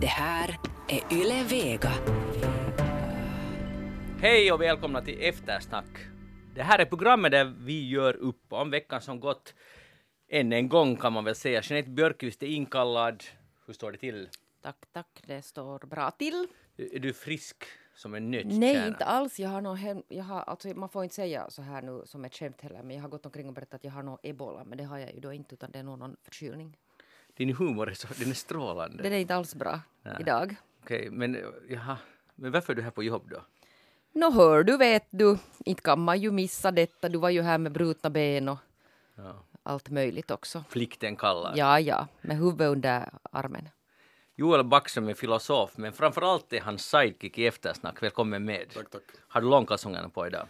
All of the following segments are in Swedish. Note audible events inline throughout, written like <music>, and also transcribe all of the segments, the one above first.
Det här är Yle Vega. Hej och välkomna till Eftersnack. Det här är programmet där vi gör upp om veckan som gått. Än en gång kan man väl säga. Jeanette Björkqvist är inkallad. Hur står det till? Tack, tack. Det står bra till. Är du frisk som en nötkärna? Nej, inte alls. Jag har hem, jag har, alltså, man får inte säga så här nu som ett skämt heller, men jag har gått omkring och berättat att jag har nog ebola, men det har jag ju då inte, utan det är nog någon förkylning. Din humor är, så, den är strålande. Den är inte alls bra Nej. idag. Okej, men jaha. Men varför är du här på jobb då? Nå hör du, vet du, inte kan man ju missa detta. Du var ju här med brutna ben och Ja. allt möjligt också. Plikten kallar. Ja, ja, med huvudet under armen. Joel Backström är filosof, men framförallt är han sidekick i Eftersnack. Välkommen med. Tack, tack. Har du långkalsongerna på idag?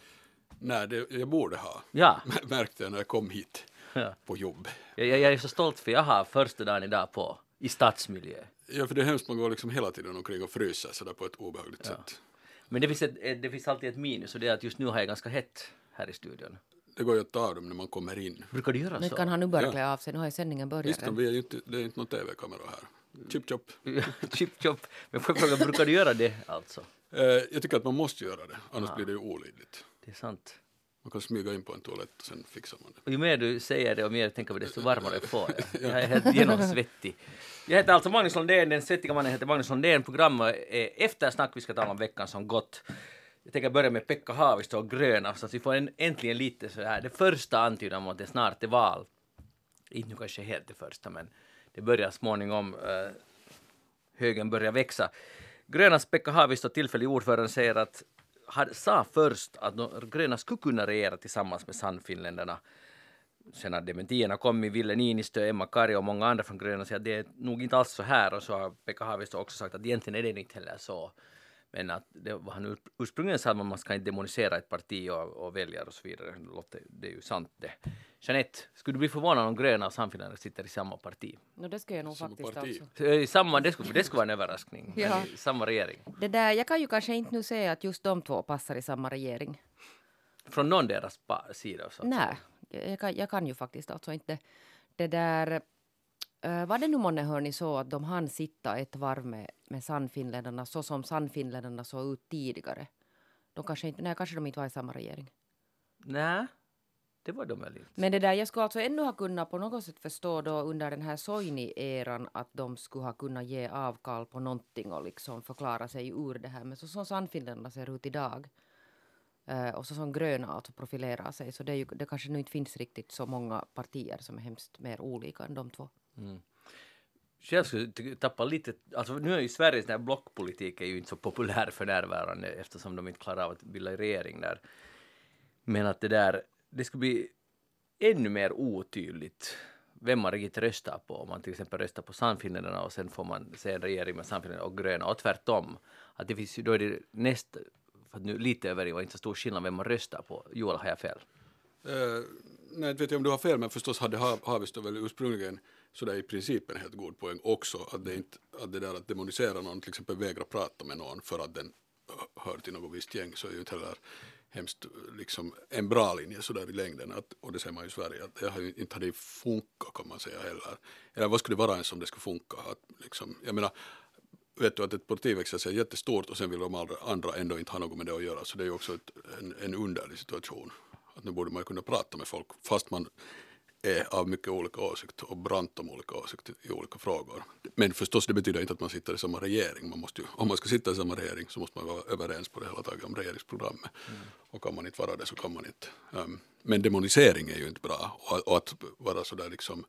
Nej, det, jag borde ha. Ja. <laughs> Märkte jag när jag kom hit Ja. på jobb. Jag, jag jag är så stolt för jag har första dagen idag på i stadsmiljö. Ja, för det är hemskt, man går liksom hela tiden omkring och fryser sådär på ett obehagligt sätt. Men det finns, ett, det finns alltid ett minus och det är att just nu har jag ganska hett här i studion. Det går ju att ta av dem när man kommer in. Brukar du göra Nu så? kan han nu börja Ja. klä av sig, nu har ju sändningen börjat. Visst, vi är ju inte, det är inte någon tv-kamera här. Chip chop. <laughs> chip chop. Men får jag fråga, brukar du göra det alltså? Eh, jag tycker att man måste göra det, annars blir det ju olidligt. Det är sant. Man kan smyga in på en toalett och sen fixar man det. Och ju mer du säger det och mer jag tänker på det, desto varmare får jag. <laughs> Jag är helt genomsvettig. Jag heter alltså Magnus Lundén, den svettiga mannen heter Magnus Lundén. Programmet är Eftersnack, vi ska tala om veckan som gått. Jag tänker börja med Pekka Haavisto och gröna, så att vi får en, äntligen lite så här, det första antydan om att det snart är val. Inte kanske helt det första, men det börjar småningom. Uh, högen börjar växa. Grönas Pekka Haavisto, tillfällig ordförande, säger att hade, sa först att de gröna skulle kunna regera tillsammans med Sannfinländarna. Sen har dementierna kommit, Ville Niinistö, Emma Kari och många andra från gröna säger att det är nog inte alls så här och så har Pekka Haavisto också sagt att egentligen är det inte heller så. Men att det var han ur- ursprungligen sa att man ska inte demonisera ett parti och, och väljare och så vidare. Det låter- Det är ju sant det. Jeanette, skulle du bli förvånad om gröna och Sannfinländare sitter i samma parti? Nå, det skulle jag nog Samma faktiskt parti. alltså. I samma, det, skulle, det skulle vara en överraskning. <laughs> Ja. i samma regering. Det där, jag kan ju kanske inte nu säga att just de två passar i samma regering. Från någon deras sida. Så Nej, jag kan, jag kan ju faktiskt alltså inte. Det där... Uh, var det nu månne hörni så att de hann sitta ett varv med, med Sannfinländarna så som Sannfinländarna såg ut tidigare? De kanske inte, nej, kanske de inte var i samma regering. Nej, det var de väl inte. Men det där, jag skulle alltså ännu ha kunnat på något sätt förstå då under den här Soini-eran att de skulle ha kunnat ge avkall på någonting och liksom förklara sig ur det här. Men så som Sannfinländarna ser ut idag och så som gröna alltså profilerar sig så det, är ju, det kanske nu inte finns riktigt så många partier som är hemskt mer olika än de två. Mm. Själv skulle jag tappa lite, alltså nu är ju Sveriges den här blockpolitik är ju inte så populär för närvarande eftersom de inte klarar av att bilda regering där. Men att det där, det skulle bli ännu mer otydligt vem man riktigt röstar på. Om man till exempel röstar på Sannfinländarna och sen får man se en regering med Sannfinländarna och gröna och tvärtom. Att det finns ju, då är det näst, för att nu lite över var inte så stor skillnad vem man röstar på. Joel, har jag fel? Uh, nej, inte vet jag om du har fel, men förstås hade Haavisto väl ursprungligen sådär i princip en helt god poäng också. Att det, inte, att det där att demonisera någon, till exempel vägra prata med någon för att den hör till något visst gäng så är ju inte heller hemskt liksom en bra linje sådär i längden. Att, och det ser man ju i Sverige, att det har ju inte hade funkat kan man säga heller. Eller vad skulle det vara ens om det skulle funka? Att liksom, jag menar, vet du att ett parti växer sig jättestort och sen vill de andra, andra ändå inte ha något med det att göra. Så det är ju också ett, en, en underlig situation. Att nu borde man ju kunna prata med folk fast man är av mycket olika åsikter och brant om olika åsikter i olika frågor. Men förstås det betyder inte att man sitter i samma regering. Man måste ju, om man ska sitta i samma regering så måste man vara överens på det hela taget om regeringsprogrammet. Och kan man inte vara det så kan man inte. Um, men demonisering är ju inte bra och, och att vara sådär liksom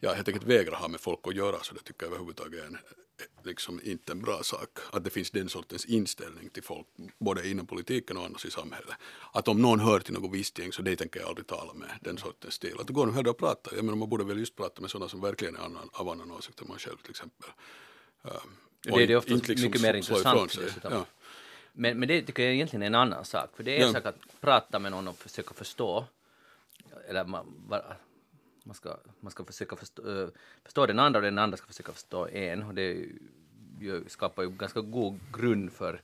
ja, helt enkelt vägra ha med folk att göra så det tycker jag överhuvudtaget är en, liksom inte en bra sak. Att det finns den sortens inställning till folk, både inom politiken och annars i samhället. Att om någon hör till något visst gäng så det tänker jag aldrig tala med, den sortens stil. Att det går nog hellre att prata. Jag menar man borde väl just prata med sådana som verkligen är annan, av annan åsikt än man själv till exempel. Um, Det är det ofta liksom mycket mer intressant. Ja. Men, men det tycker jag egentligen är en annan sak. För det är en Ja. sak att prata med någon och försöka förstå. Eller man, bara, man, ska, man ska försöka förstå, eh, förstå den andra och den andra ska försöka förstå en. Och det skapar ju ganska god grund för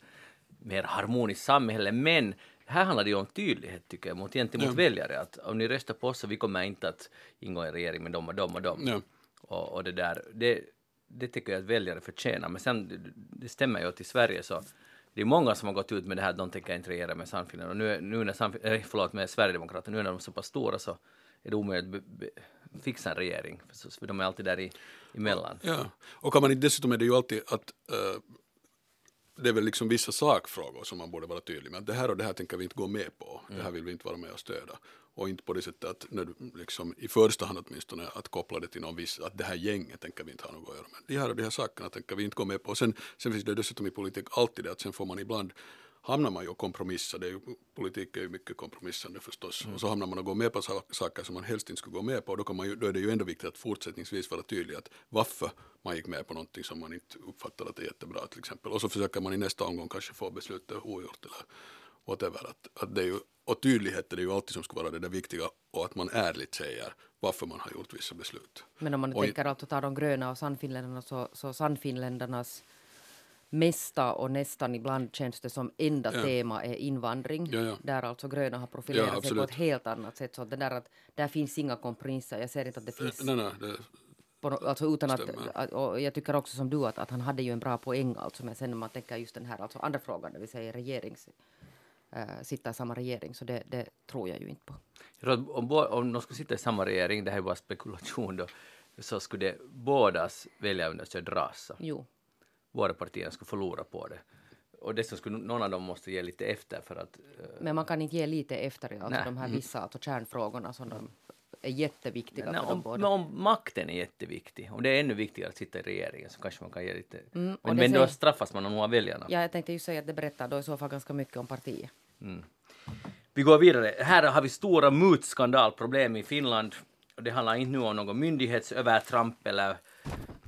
mer harmoniskt samhälle. Men här handlar det ju om tydlighet tycker jag mot, gentemot Ja. väljare. Att om ni röstar på oss så vi kommer inte att ingå i en regering med dem och dem och dem. Ja. Och, och det där, det, det tycker jag att väljare förtjänar. Men sen, det, det stämmer ju att i Sverige så det är många som har gått ut med det här att de tänker inte regera med Sannfinland. Och nu, nu när Sannf- äh, förlåt, med Sverigedemokraterna, nu när de är så pass stora så är det omöjligt att fixa en regering. För, för de är alltid där i, emellan. Ja, och kan man inte, dessutom är det ju alltid att eh, det är väl liksom vissa sakfrågor som man borde vara tydlig med. Det här och det här tänker vi inte gå med på. Det här vill vi inte vara med och stödja. Och inte på det sättet att, liksom, i första hand åtminstone, att koppla det till någon viss, att det här gänget tänker vi inte ha något att göra med. De här och de här sakerna tänker vi inte gå med på. Sen, sen finns det dessutom i politik alltid det att sen får man ibland hamnar man ju och kompromissar. Det är ju, politik är ju mycket kompromissande förstås. Och så hamnar man och går med på sa- saker som man helst inte skulle gå med på. Och då, kan man ju, då är det ju ändå viktigt att fortsättningsvis vara tydlig att varför man gick med på någonting som man inte uppfattar att det är jättebra till exempel. Och så försöker man i nästa omgång kanske få beslutet ogjort eller whatever. Att, att det är ju, och tydlighet är det ju alltid som ska vara det där viktiga och att man ärligt säger varför man har gjort vissa beslut. Men om man Oj. tänker alltså ta de gröna och Sannfinländarna så, så Sannfinländarnas mesta och nästan ibland känns det som enda Ja. tema är invandring. Ja, ja. Där alltså gröna har profilerat Ja, sig på ett helt annat sätt. Så det där att där finns inga kompromisser. Jag ser inte att det finns Nej, nej, det, på, no- alltså utan att, och jag tycker också som du att, att han hade ju en bra poäng alltså men sen när man tänker just den här alltså andra frågan, det vill säga regerings, äh, sitta i samma regering, så det, det tror jag ju inte på. Tror om, om de skulle sitta i samma regering, det här är bara spekulation då, så skulle det bådas väljarunderstöd rasa. Jo, Båda partierna skulle förlora på det. Och dessutom skulle någon av dem måste ge lite efter för att... eh, men man kan inte ge lite efter i alltså Nej. de här vissa alltså kärnfrågorna som de är jätteviktiga nej, för om, båda. men om makten är jätteviktig, om det är ännu viktigare att sitta i regeringen så kanske man kan ge lite... Mm, men men då säger- straffas man av väljarna. Ja, jag tänkte ju säga att det berättar då i så fall ganska mycket om partiet. Vi går vidare. Här har vi stora mutskandalproblem i Finland. Det handlar inte nu om någon myndighetsövertramp eller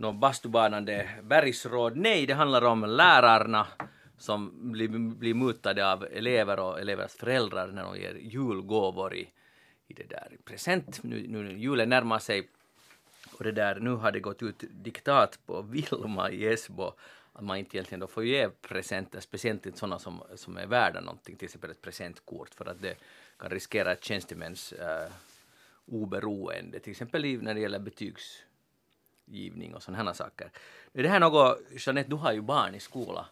någon bastubanande bergsråd. Nej, det handlar om lärarna som blir, blir mutade av elever och elevers föräldrar när de ger julgåvor i, i det där present. Nu, nu när julen närmar sig och det där, nu har det gått ut diktat på Vilma i Esbo att man inte egentligen då får ge presenter, speciellt inte sådana som, som är värda någonting, till exempel ett presentkort, för att det kan riskera ett tjänstemäns äh, oberoende, till exempel när det gäller betygs betygsgivning och sådana saker. Är det här något, Jeanette, du har ju barn i skola.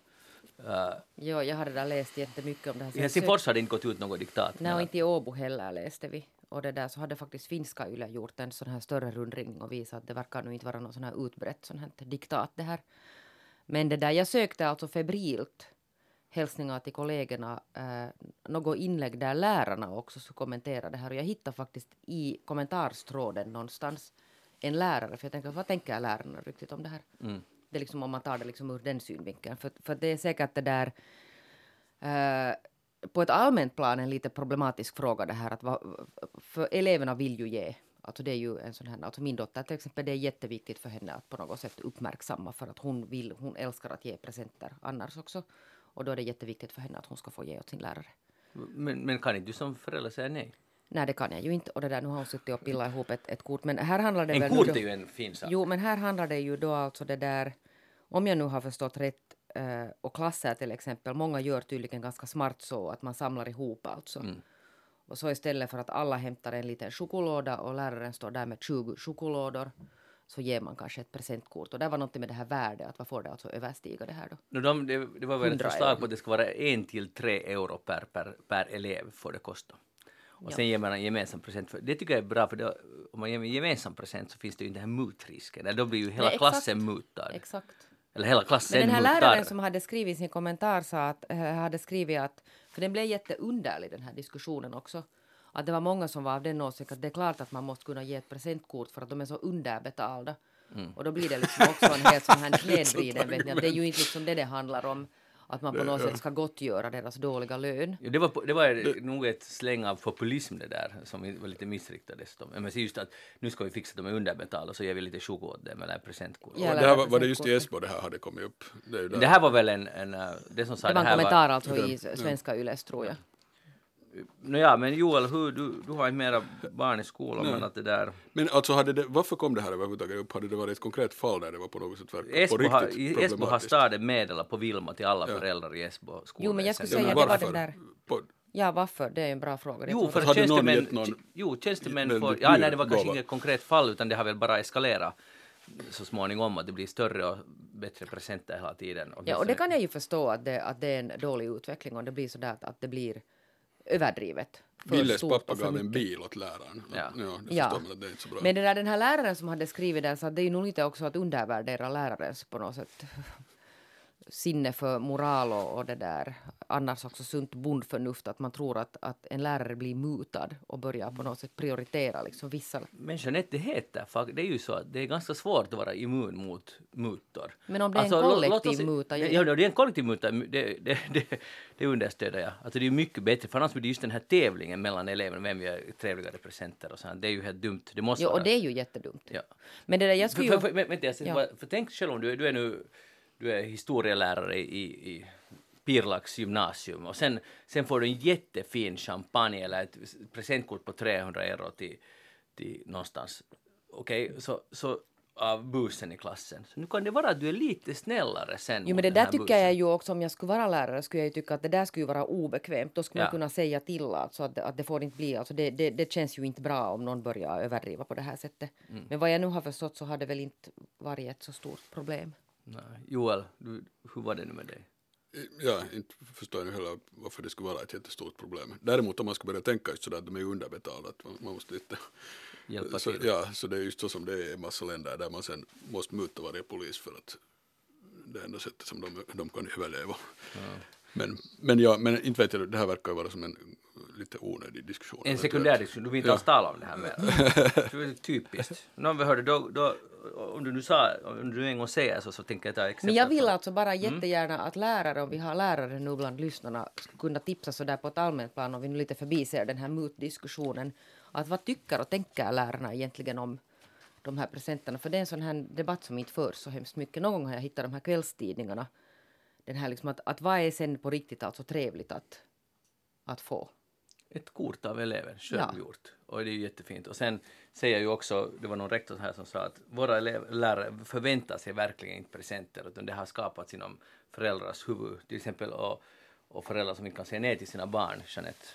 Uh, Jo, jag hade där läst jättemycket om det här. I Helsingfors har det inte gått ut något diktat. Nej, och inte i Åbo heller läste vi. Och det där så hade faktiskt finska Yle gjort en sån här större rundringning och visat att det verkar nu inte vara någon sån här utbrett sån här diktat det här. Men det där, jag sökte alltså febrilt hälsningar till kollegorna, eh, något inlägg där lärarna också skulle kommentera det här och jag hittade faktiskt i kommentarstråden någonstans en lärare, för jag tänker vad tänker lärarna riktigt om det här? Det är liksom om man tar det liksom ur den synvinkeln, för, för det är säkert det där Eh, på ett allmänt plan en lite problematisk fråga det här att va, för eleverna vill ju ge. Alltså det är ju en sån här, alltså min dotter till exempel, det är jätteviktigt för henne att på något sätt uppmärksamma för att hon vill, hon älskar att ge presenter annars också. Och då är det jätteviktigt för henne att hon ska få ge åt sin lärare. men, men kan inte du som förälder säga nej? Nej, det kan jag ju inte. Och det där, nu har hon suttit och pillat ihop ett, ett kort. Men här handlar det En väl... kort är ju en fin sak. Jo, men här handlar det ju då alltså det där, om jag nu har förstått rätt, eh, och klasser till exempel, många gör tydligen ganska smart så att man samlar ihop alltså. Och så istället för att alla hämtar en liten choklåda och läraren står där med 20 choklådor så ger man kanske ett presentkort. Och det var något med det här värdet, att vad får det alltså överstiga det här då? No, de, det, det var väl ett 100 förslag på att det ska vara en till tre euro per, per, per elev får det kosta. Och Ja. sen ger man en gemensam present. För, det tycker jag är bra för då, om man ger en gemensam present så finns det ju inte den här mutrisken. Då blir ju hela Nej, klassen mutad. Exakt. Eller hela klassen Men den här mutad. läraren som hade skrivit sin kommentar sa att, äh, hade skrivit att, för den blev jätteunderlig den här diskussionen också, att det var många som var av den åsikten att det är klart att man måste kunna ge ett presentkort för att de är så underbetalda. Mm. Och då blir det liksom också en helt sån här <laughs> snedvriden, vet ni, att det är ju inte liksom det det handlar om, att man på något sätt ska gottgöra deras dåliga lön. Ja, det var, det var nog ett släng av populism det där som var lite missriktat dessutom. Men just att nu ska vi fixa att de är underbetalda så ger vi lite choklad åt dem eller en presentkort. Ja, det här var, var det just i. Esbo det här hade kommit upp? Det. Det här var väl en, en äh, det som sa Det var en här kommentar alltså i svenska Yles tror jag. No, ja, men Joel, hur, du, du har inte mera barn i skolan, men att det där... Men alltså, hade det, varför kom det här överhuvudtaget upp? Hade det varit ett konkret fall där det var på något sätt på Esbo riktigt har, Esbo har staden meddelat på Vilma till alla föräldrar i Esbo Jo, men jag skulle säga men det var den där- På, Ja, varför? Det är en bra fråga. Jo, för Hade någon gett någon jo, tjänstemän får... Ja, nej, det var kanske inget konkret fall, utan det har väl bara eskalerat. så småningom att det blir större och bättre presenter hela tiden. Ja, och det kan jag ju förstå att det, att det är en dålig utveckling om det blir så där att, att det blir överdrivet. Villes pappa gav en bil åt läraren. Ja. Ja, det Ja. man det är inte så bra. Men det där, den här läraren som hade skrivit det, så det är ju nog lite också att undervärdera lärarens på något sätt sinne för moral och, och det där annars också sunt bondförnuft att man tror att, att en lärare blir mutad och börjar på något sätt prioritera liksom vissa. Men Jeanette, det heter fak- det är ju så att det är ganska svårt att vara immun mot mutor. Men om det är en låt kollektiv oss- muta, Ja, ja, det är en kollektiv muta, det, det, <laughs> det, det understöder jag. Alltså det är mycket bättre, för annars blir det just den här tävlingen mellan eleverna, vem gör trevligare presenter och sånt. Det är ju helt dumt. Det måste Jo, vara... och det är ju jättedumt. Ja. Men det där, jag skulle ju... vänta, jag ska Ja. bara, för tänk själv om du, du är nu du är historielärare i, i Pirlax gymnasium och sen, sen får du en jättefin champagne eller ett presentkort på 300 euro till, till någonstans. Okej, så, så av busen i klassen. Så nu kan det vara att du är lite snällare sen Jo, men det där tycker busen. jag ju också, om jag skulle vara lärare, skulle jag ju tycka att det där skulle vara obekvämt. Då skulle Ja. man kunna säga till alltså att, att det får inte bli, alltså det, det, det känns ju inte bra om någon börjar överdriva på det här sättet. Mm. Men vad jag nu har förstått så har det väl inte varit ett så stort problem. Nej. Joel, du, hur var det nu med dig? Ja, inte förstår jag heller varför det skulle vara ett jättestort problem. Däremot om man ska börja tänka just sådär att de är underbetalda, att man, man måste lite Hjälpa så, till. Ja, så det är just så som det är i en massa länder där man sen måste muta varje polis för att det är enda sättet som de, de kan överleva. Men, men, ja, men inte vet jag, det här verkar ju vara som en lite onödig diskussion. En sekundär diskussion, du vill inte alls tala om det här mer. <laughs> Typiskt. Någon vi hörde, då, då, om du nu sa, om du en gång säger så, så tänker jag ta exempel. Men jag vill alltså bara jättegärna att lärare, om vi har lärare nu bland lyssnarna, skulle kunna tipsa så där på ett allmänt plan om vi nu lite förbiser den här mutdiskussionen. Att vad tycker och tänker lärarna egentligen om de här presenterna? För det är en sån här debatt som inte förs så hemskt mycket. Någon gång har jag hittat de här kvällstidningarna. Den här liksom att, att vad är sen på riktigt alltså trevligt att, att få? Ett kort av eleven, själv Ja. Och det är jättefint. Och sen säger ju också, det var någon rektor här som sa att våra lärare förväntar sig verkligen inte presenter utan det har skapats inom föräldrars huvud. Till exempel och, och föräldrar som inte kan säga nej till sina barn, Jeanette.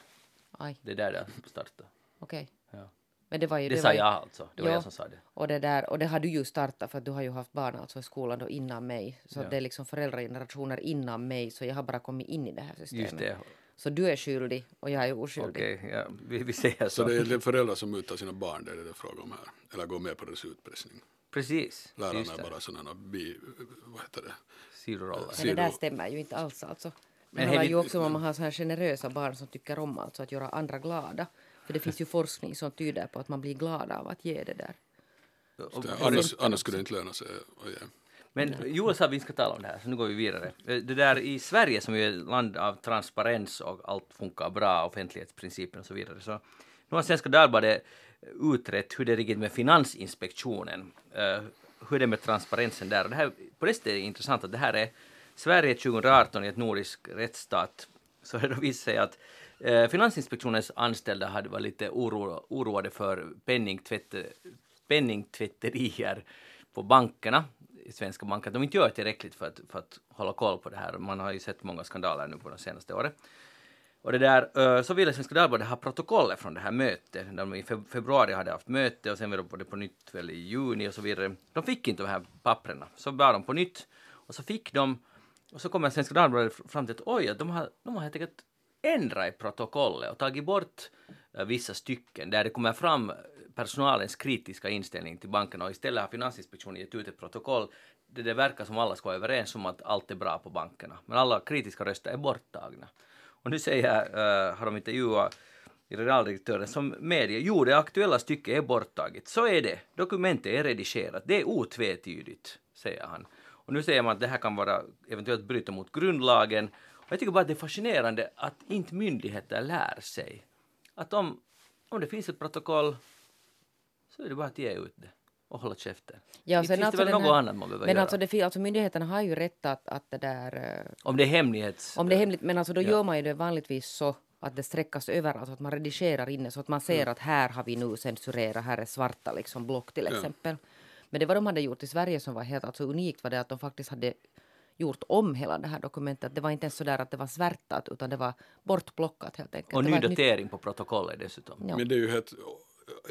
Aj, Det är där det startar. okej. Ja. Men det var ju... Det, var sa ju- jag alltså. Det var Ja. jag som sa det. Och det, där, och det har du ju startat för att du har ju haft barn alltså i skolan då innan mig. Så Ja. det är liksom föräldragenerationer innan mig så jag har bara kommit in i det här systemet. Just det. Så du är skyldig och jag är oskyldig. Okej, ja, vi, vi säger så. Så det är föräldrar som mutar sina barn, det är det det är fråga om här. Eller går med på deras utpressning. Precis. Lärarna är bara sådana bi, vad heter det? Sidoroller. Men det där stämmer ju inte alls alltså. Men det hej, ju också om man har så här generösa barn som tycker om alltså att göra andra glada. För det finns ju forskning som tyder på att man blir glad av att ge det där. Annars, annars skulle det inte löna sig att ge. Men Joel sa att vi ska tala om det här, så nu går vi vidare. Eh, Det där i Sverige som är ett land av transparens och allt funkar bra, offentlighetsprincipen och så vidare, så nu har Svenska Dagbladet utrett hur det ligger med Finansinspektionen, eh, hur det är med transparensen där. Och det här, på det sättet är det intressant att det här är Sverige 2018 i ett nordisk rättsstat, <laughs> så det då visat sig att eh, Finansinspektionens anställda hade varit lite oro, oroade för penningtvätt, penningtvätterier på bankerna, svenska banker, att de inte gör tillräckligt för att, för att hålla koll på det här. Man har ju sett många skandaler nu på de senaste åren. Och det där, så ville Svenska Dagbladet ha protokollet från det här mötet. De i februari hade haft möte och sen var det på nytt väl i juni och så vidare. De fick inte de här papprena. Så bad de på nytt och så fick de och så kommer Svenska Dagbladet fram till att oj, de har, de har helt enkelt ändrat i protokollet och tagit bort vissa stycken där det kommer fram personalens kritiska inställning till bankerna och istället har Finansinspektionen gett ut ett protokoll där det verkar som alla ska vara överens om att allt är bra på bankerna. Men alla kritiska röster är borttagna. Och nu säger, uh, har de intervjuat generaldirektören som medger, jo det aktuella stycket är borttaget. Så är det. Dokumentet är redigerat. Det är otvetydigt, säger han. Och nu säger man att det här kan vara eventuellt bryta mot grundlagen. Och jag tycker bara att det är fascinerande att inte myndigheter lär sig. Att om, om det finns ett protokoll så är det bara att ge ut det och hålla käften. Ja, Inte finns det väl något annat man behöver Men göra. alltså, det, alltså myndigheterna har ju rätt att, att det där... eh, Om det är hemlighets... Om det är hemligt, men alltså då Ja. gör man ju det vanligtvis så att det sträckas över, alltså att man redigerar inne så att man ser att här har vi nu censurerat, här är svarta liksom block till Ja. exempel. Men det vad de hade gjort i Sverige som var helt alltså unikt var det att de faktiskt hade gjort om hela det här dokumentet. Det var inte ens så där att det var svärtat utan det var bortplockat helt enkelt. och ny var ett nytt- datering på protokollet dessutom. Ja. Men det är ju helt,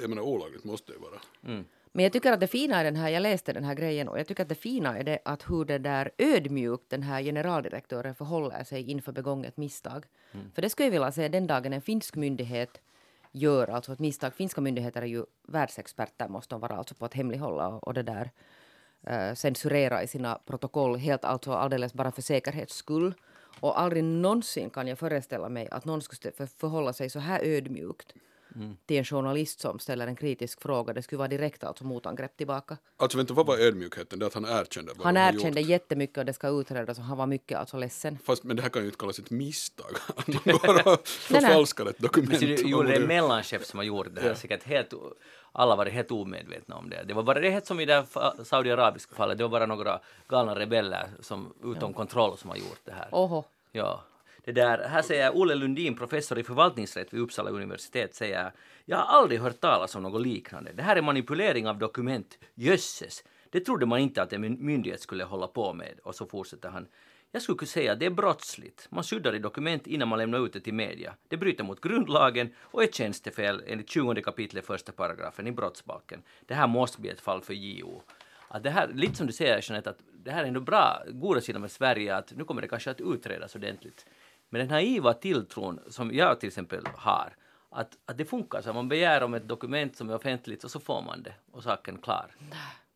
jag menar olagligt måste det vara. Mm. Men jag tycker att det fina är den här, jag läste den här grejen och jag tycker att det fina är det att hur det där ödmjukt den här generaldirektören förhåller sig inför begånget misstag. För det skulle jag vilja se den dagen en finsk myndighet gör alltså ett misstag. Finska myndigheter är ju världsexperter måste de vara alltså på att hemlighålla och, och det där eh, censurera i sina protokoll helt alltså alldeles bara för säkerhets skull. Och aldrig någonsin kan jag föreställa mig att någon skulle för, förhålla sig så här ödmjukt till en journalist som ställer en kritisk fråga. Det skulle vara direkt alltså motangrepp tillbaka. Alltså vänta, vad var ödmjukheten? Det att han erkände vad Han har erkände gjort. jättemycket och det ska utredas och han var mycket alltså ledsen. Fast, men det här kan ju inte kallas ett misstag. <laughs> Bara förfalskar ett dokument. Men så det, är en mellanchef som har gjort det här, säkert helt, alla var helt omedvetna om det. Det var bara det helt som i det här saudiarabiska fallet, det var bara några galna rebeller som utom kontroll som har gjort det här. Oho. Ja. Det där, här säger Olle Lundin, professor i förvaltningsrätt vid Uppsala universitet, säger jag har aldrig hört talas om något liknande. Det här är manipulering av dokument. Jösses! Det trodde man inte att en myndighet skulle hålla på med. Och så fortsätter han. Jag skulle kunna säga att det är brottsligt. Man suddar i dokument innan man lämnar ut det till media. Det bryter mot grundlagen och är tjänstefel enligt 20 kapitlet första paragrafen i brottsbalken. Det här måste bli ett fall för JO. Att det här, lite som du säger Jeanette, att det här är ändå bra, goda sidan med Sverige, att nu kommer det kanske att utredas ordentligt. Men den naiva tilltron som jag till exempel har, att, att det funkar så. Man begär om ett dokument som är offentligt och så får man det och saken klar.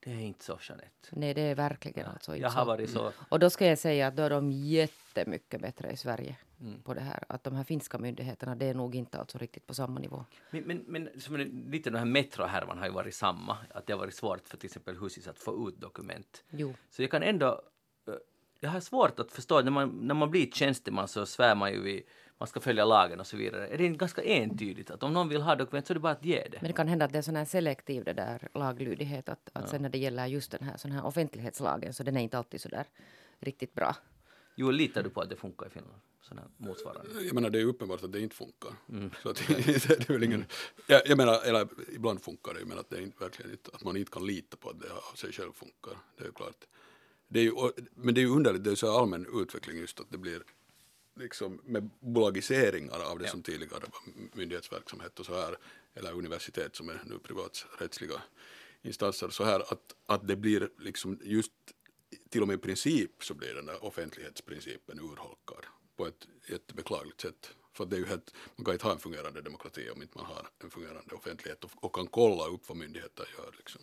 Det är inte så Jeanette. Nej, det är verkligen alltså inte Jag har varit så... Och då ska jag säga att då är de jättemycket bättre i Sverige Mm. på det här. Att de här finska myndigheterna, det är nog inte alltså riktigt på samma nivå. Men, men, men som en, lite den här metrohärvan har ju varit samma, att det har varit svårt för till exempel Husis att få ut dokument. Jo. Så jag kan ändå... Jag har svårt att förstå, när man, när man blir tjänsteman så svär man ju vid man ska följa lagen och så vidare. Är det inte ganska entydigt att om någon vill ha dokument så är det bara att ge det? Men det kan hända att det är sån här selektiv det där laglydighet. Att, att sen när det gäller just den här, sån här offentlighetslagen så den är inte alltid så där riktigt bra. Jo, litar du på att det funkar i Finland? Sån här motsvarande. Jag menar det är uppenbart att det inte funkar. Mm. Så att, <laughs> det är väl ingen, jag, jag menar, eller ibland funkar det ju men att det är inte, verkligen inte, att man inte kan lita på att det av sig själv funkar. Det är ju klart. Det är ju, men det är ju underligt, det är så allmän utveckling just att det blir liksom med bolagiseringar av det Ja. som tidigare var myndighetsverksamhet och så här, eller universitet som är nu privaträttsliga instanser, så här att, att det blir liksom just till och med i princip så blir den där offentlighetsprincipen urholkad på ett jättebeklagligt sätt. För det är ju helt, man kan inte ha en fungerande demokrati om inte man har en fungerande offentlighet och, och kan kolla upp vad myndigheter gör. Liksom.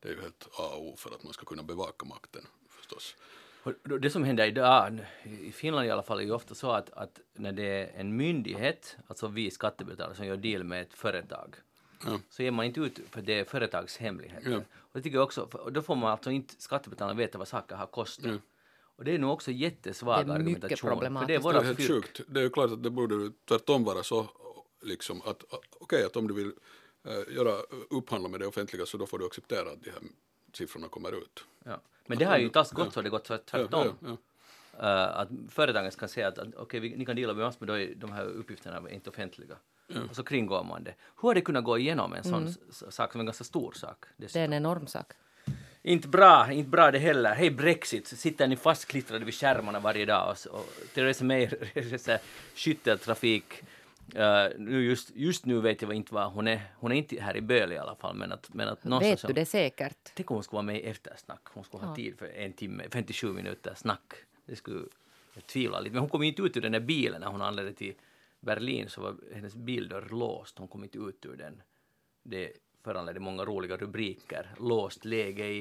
Det är ju helt A och O för att man ska kunna bevaka makten förstås. Och Det som händer idag, i Finland i alla fall, är ju ofta så att, att när det är en myndighet, alltså vi skattebetalare som gör deal med ett företag, Ja. så ger man inte ut för det är företagshemligheter. Ja. Och det tycker jag också, och då får man alltså inte skattebetalarna veta vad saker har kostat. Ja. Och det är nog också jättesvag Det är mycket argumentation. För det är problematiskt. Det är helt fyrk. sjukt. Det är ju klart att det borde tvärtom vara så liksom att okej att om du vill eh, göra upphandla med det offentliga så då får du acceptera att de här siffrorna kommer ut. Ja. Men det har ju inte alls gått så, det har gått tvärt- tvärtom. Ja, ja, Uh, att företagen kan säga att, att okej, vi- ni kan dela med oss men då är de här uppgifterna är inte offentliga. Och så kringgår man det. Hur har det kunnat gå igenom en sån s- sak som är en ganska stor sak? Det är dessutom? en enorm sak. Inte bra, inte bra det heller. Hej Brexit, så sitter ni fastklistrade vid skärmarna varje dag och, och Theresa May reser skytteltrafik. Uh, nu just, just nu vet jag inte vad hon är. Hon är inte här i Böl i alla fall men att, men att. Vet du det säkert? Tänk om hon skulle vara med i eftersnack. Hon skulle ha Ja. tid för en timme, 57 minuter snack. Det skulle jag tvivla lite. Men hon kom inte ut ur den där bilen när hon anlände till Berlin så var hennes bildörr låst. Hon kom inte ut ur den. Det föranledde många roliga rubriker. Låst läge i,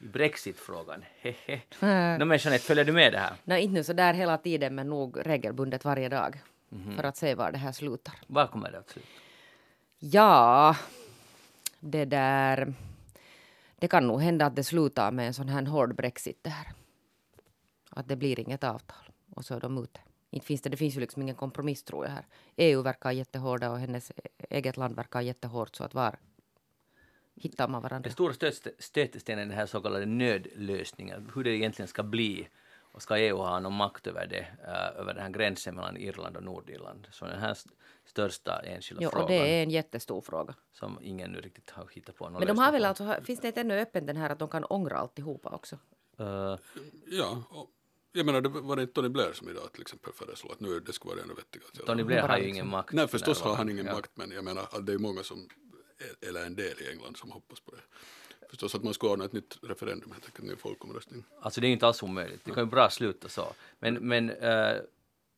i Brexit-frågan. Hehe. <laughs> Nå men Jeanette, följer du med det här? Nej, inte nu så där hela tiden men nog regelbundet varje dag. Mhm. För att se var det här slutar. Var kommer det att sluta? Ja, det där... Det kan nog hända att det slutar med en sån här hård brexit det här. Att det blir inget avtal och så är de ute. Inte finns det, det finns ju liksom ingen kompromiss tror jag här. EU verkar jättehårda och hennes eget land verkar jättehårt så att var hittar man varandra? Den stora stöt- stötestenen är den här så kallade nödlösningen, hur det egentligen ska bli. Och ska EU ha någon makt över det, eh, över den här gränsen mellan Irland och Nordirland? Så den här st- största enskilda Jo, och frågan det är en jättestor fråga. som ingen nu riktigt har hittat på någon Men de har väl alltså, finns det inte ännu öppen den här att de kan ångra alltihopa också? Eh, Ja, och, jag menar det var det inte Tony Blair som idag till exempel föreslog att nu det skulle vara ännu vettigare. Tony Blair har ju liksom- ingen makt. Nej för förstås har han ingen Ja. makt men jag menar att det är många som, eller en del i England som hoppas på det. Förstås att man skulle ordna ett nytt referendum, helt enkelt, en ny folkomröstning. Alltså det är inte alls omöjligt. Det kan ju bra sluta så. Men, men eh,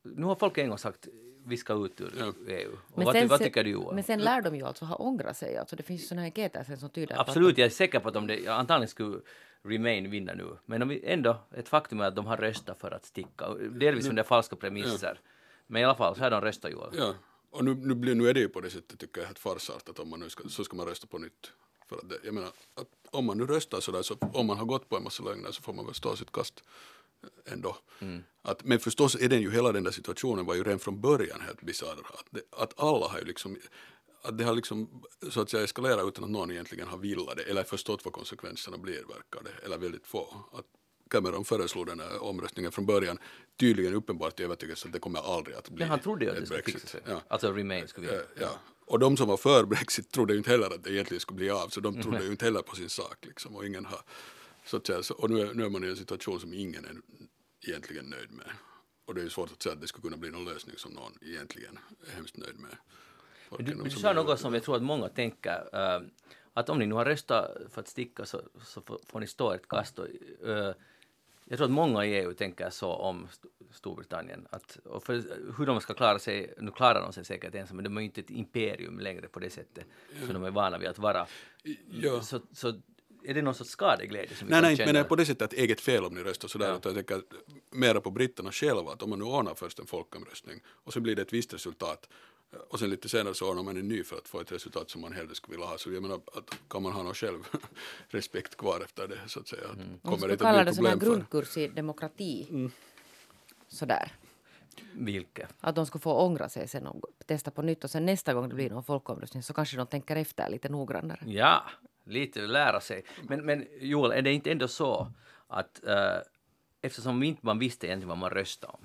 nu har folk en gång sagt vi ska ut ur Ja. EU. Och Men vad, sen vad tycker du Johan? Men sen lär de ju alltså ha ångrat sig. Alltså det finns ju här enkäter sen som tyder på att Absolut, jag är säker på att om det ja, antagligen skulle Remain vinna nu. Men om vi ändå, ett faktum är att de har röstat för att sticka. Delvis under falska premisser. Men i alla fall så har de röstat Joel. Ja, och nu, nu, blir, nu är det ju på det sättet tycker jag helt farsartat om man nu ska, så ska man rösta på nytt. För att det, jag menar, att om man nu röstar sådär så om man har gått på en massa lögner så får man väl stå sitt kast ändå. Att, men förstås är den ju, hela den där situationen var ju redan från början helt bisarr. Att, det, att alla har ju liksom, att det har liksom så att säga eskalerat utan att någon egentligen har villat det eller förstått vad konsekvenserna blir verkar det, eller väldigt få. Att Cameron föreslog den här omröstningen från början, tydligen uppenbart i övertygelse att det kommer aldrig att bli Men han trodde ju att det skulle fixa sig. Ja. Alltså Remain skulle vinna. Eh, Ja. Och de som var för Brexit trodde ju inte heller att det egentligen skulle bli av, så de trodde ju inte heller på sin sak. Liksom, och ingen har, så att säga, och nu är, nu är man i en situation som ingen är egentligen nöjd med. Och det är ju svårt att säga att det skulle kunna bli någon lösning som någon egentligen är hemskt nöjd med. Folk Du, du sa något som jag tror att många tänker. eh, att om ni nu har röstat för att sticka så, så får, ni stå ett kast. Och, eh, jag tror att många i EU tänker så om Storbritannien. Att, och för hur de ska klara sig, nu klarar de sig säkert ensamma, men de är ju inte ett imperium längre på det sättet som de är vana vid att vara. Ja. Så, så är det någon sorts skadeglädje som vi Nej, nej, känna? men det är på det sättet att eget fel om ni röstar sådär. Ja. Utan jag tänker mera på britterna själva, att om man nu ordnar först en folkomröstning och så blir det ett visst resultat eh, och sen lite senare så ordnar man en ny för att få ett resultat som man hellre skulle vilja ha. Så jag menar, att kan man ha någon själv <laughs> respekt kvar efter det så att säga. Mm. Kommer skulle det inte kalla det problem för... grundkurs i demokrati. Sådär. Vilket? Att de skulle få ångra sig sen och testa på nytt och sen nästa gång det blir någon folkomröstning så kanske de tänker efter lite noggrannare. Ja, lite lära sig. Men, men Joel, är det inte ändå så att eh, eftersom inte man visste egentligen vad man röstade om.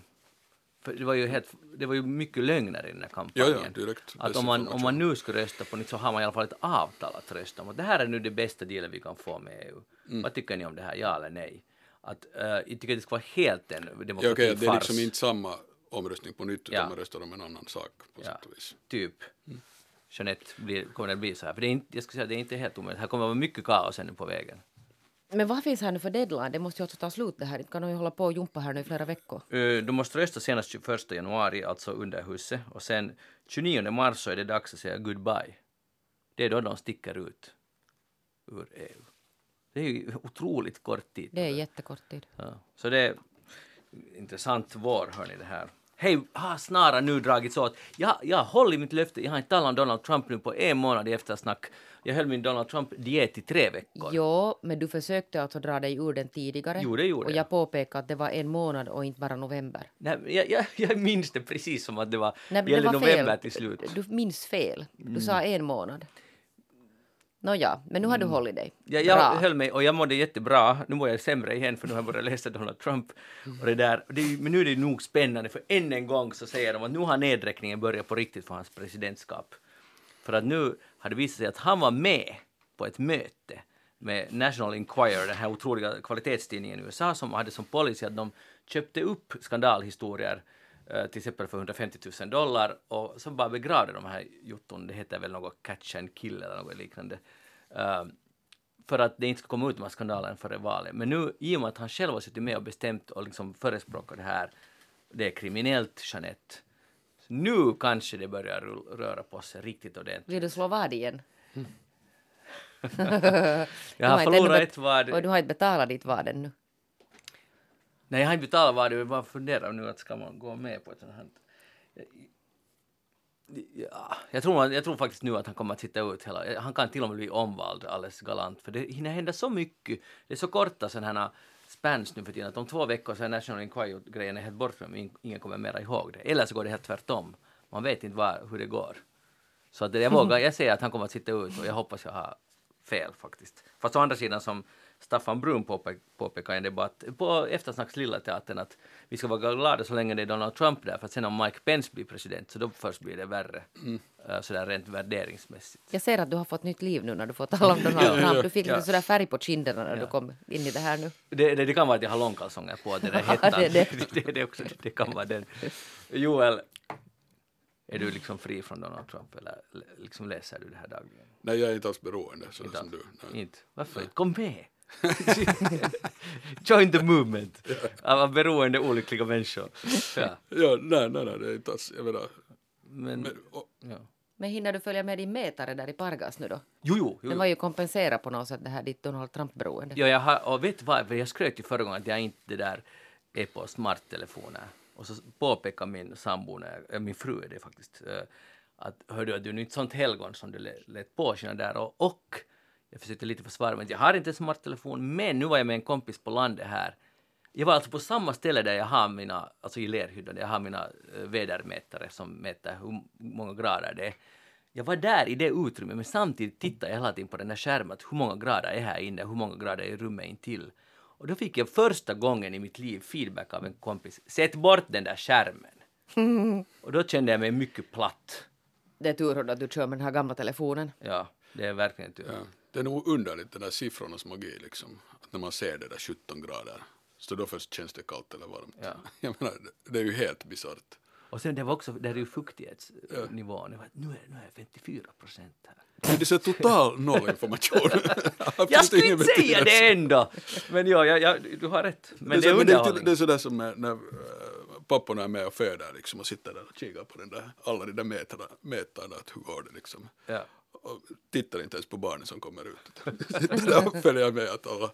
För det var ju, helt, det var ju mycket lögner i den här Ja, kampanjen. ja, direkt att om man, om man nu skulle rösta på nytt så har man i alla fall ett avtal att rösta om. Och det här är nu det bästa dealen vi kan få med EU. Mm. Vad tycker ni om det här, ja eller nej? Att, uh, jag tycker det ska vara helt en Ja, okej, demokratifars. det är liksom inte samma omröstning på nytt utan Ja. man röstar om en annan sak på Ja. sätt och vis. Typ. Jeanette, blir, kommer det att bli så här? För det är inte, jag skulle säga det är inte helt omöjligt. Här kommer att vara mycket kaos ännu på vägen. Men vad finns här nu för deadline? Det måste ju alltså ta slut det här. Inte kan de ju hålla på och jumpa här nu i flera veckor. Eh, Du måste rösta senast 21 januari, alltså under huset. Och sen 29 mars så är det dags att säga goodbye. Det är då de sticker ut ur EU. Det är ju otroligt kort tid. Det är jättekort tid. Ja. Så det är intressant vår, hörni, det här. Hej, har snara nu dragits åt. Jag, jag håller mitt löfte. Jag har inte talat om Donald Trump nu på en månad i eftersnack. Jag höll min Donald Trump-diet i tre veckor. Jo, men du försökte alltså dra dig ur den tidigare. Jo, det gjorde Och jag. jag påpekade att det var en månad och inte bara november. Nej, jag, jag, jag minns det precis som att det var, Nej, det gällde var november fel. till slut. Du minns fel. Du Mm. sa en månad. Nåja, men nu har du hållit dig. Ja, jag Bra. höll mig och jag mådde jättebra. Nu mår jag sämre igen för nu har jag börjat läsa Donald Trump. Och det där. Det är, men nu är det nog spännande för än en gång så säger de att nu har nedräkningen börjat på riktigt för hans presidentskap. För att nu har det visat sig att han var med på ett möte med National Enquirer, den här otroliga kvalitetstidningen i USA som hade som policy att de köpte upp skandalhistorier till exempel för 150 000 dollar och så bara begravde de här jotton, det heter väl något catch and kill eller något liknande. Eh, för att det inte ska komma ut de här skandalerna före valet. Men nu, i och med att han själv har suttit med och bestämt och liksom förespråkat det här, det är kriminellt, Jeanette. Så nu kanske det börjar röra på sig riktigt ordentligt. Vill du slå vad igen? <laughs> Jag har ännu förlorat ett vad. Och du har inte betalat ditt vad ännu. Nej, jag har inte betalat vad, jag bara funderar nu att ska man gå med på ett sånt här... Ja, jag, tror, jag tror faktiskt nu att han kommer att sitta ut hela... Han kan till och med bli omvald alldeles galant, för det hinner hända så mycket. Det är så korta sådana här spans nu för tiden, att om två veckor så är National Inquiry-grejen helt borta. ingen kommer mera ihåg det. Eller så går det helt tvärtom. Man vet inte var, hur det går. Så att jag vågar, jag säger att han kommer att sitta ut och jag hoppas jag har fel faktiskt. Fast å andra sidan som Staffan Brun påpe- påpekade i en debatt på Eftersnacks lilla teatern att vi ska vara glada så länge det är Donald Trump där för att sen om Mike Pence blir president så då först blir det värre. Uh, sådär rent värderingsmässigt. Jag ser att du har fått nytt liv nu när du får tala om Donald Trump. Du fick Ja. lite sådär färg på kinderna när Ja. du kom in i det här nu. Det, det, det kan vara att jag har långkalsonger på, den där hettan. det är det, <laughs> det. också, det kan vara den. Joel, Är du liksom fri från Donald Trump eller liksom läser du det här dagligen? Nej, jag är inte alls beroende sådär Inte som alls. du. Nej. Inte? Varför inte? Kom med! <laughs> Join the movement av beroende olyckliga människor. Ja. Ja, nej, nej, nej, det är inte alls, jag menar, Men, men, och, ja. Men hinner du följa med din mätare där i Pargas nu då? Jo, jo, jo. Den var ju kompenserat på något sätt det här ditt Donald Trump-beroende. Ja, jag har, och vet vad, för jag skröt ju förra gången att jag inte det där är på smarttelefoner. Och så påpekade min sambo, min fru är det faktiskt, eh, att hördu, att du är nu inte sånt helgon som du lät, lät påskina där. Och, och jag försökte lite försvara mig, jag har inte en smarttelefon, men nu var jag med en kompis på landet här. Jag var alltså på samma ställe där jag har mina, alltså i lerhyddan, där jag har mina eh, vädermätare som mäter hur många grader det är. Jag var där i det utrymmet men samtidigt tittade jag hela tiden på den här skärmen att hur många grader är här inne, hur många grader är i rummet intill. Och då fick jag första gången i mitt liv feedback av en kompis, sätt bort den där skärmen. <laughs> Och då kände jag mig mycket platt. Det är tur att du kör med den här gamla telefonen. Ja, det är verkligen tur. ja, det är nog underligt, den där siffrornas magi liksom. Att när man ser det där 17 grader, så då först känns det kallt eller varmt. Ja. <laughs> Jag menar, det- det är ju helt bisarrt. Och sen det var också, där är ju fuktighetsnivån, det var, nu, är, nu är 54 procent här. <laughs> Men det är så total nollinformation. <laughs> Jag skulle inte säga det ändå! Men ja, ja, ja du har rätt. Men det är men det, är, det är sådär som när, när äh, papporna är med och föder liksom och sitter där och kikar på den där, alla de där mätarna, mätarna att hur går det liksom. Ja. Och tittar inte ens på barnen som kommer ut. <laughs> Där följer med att alla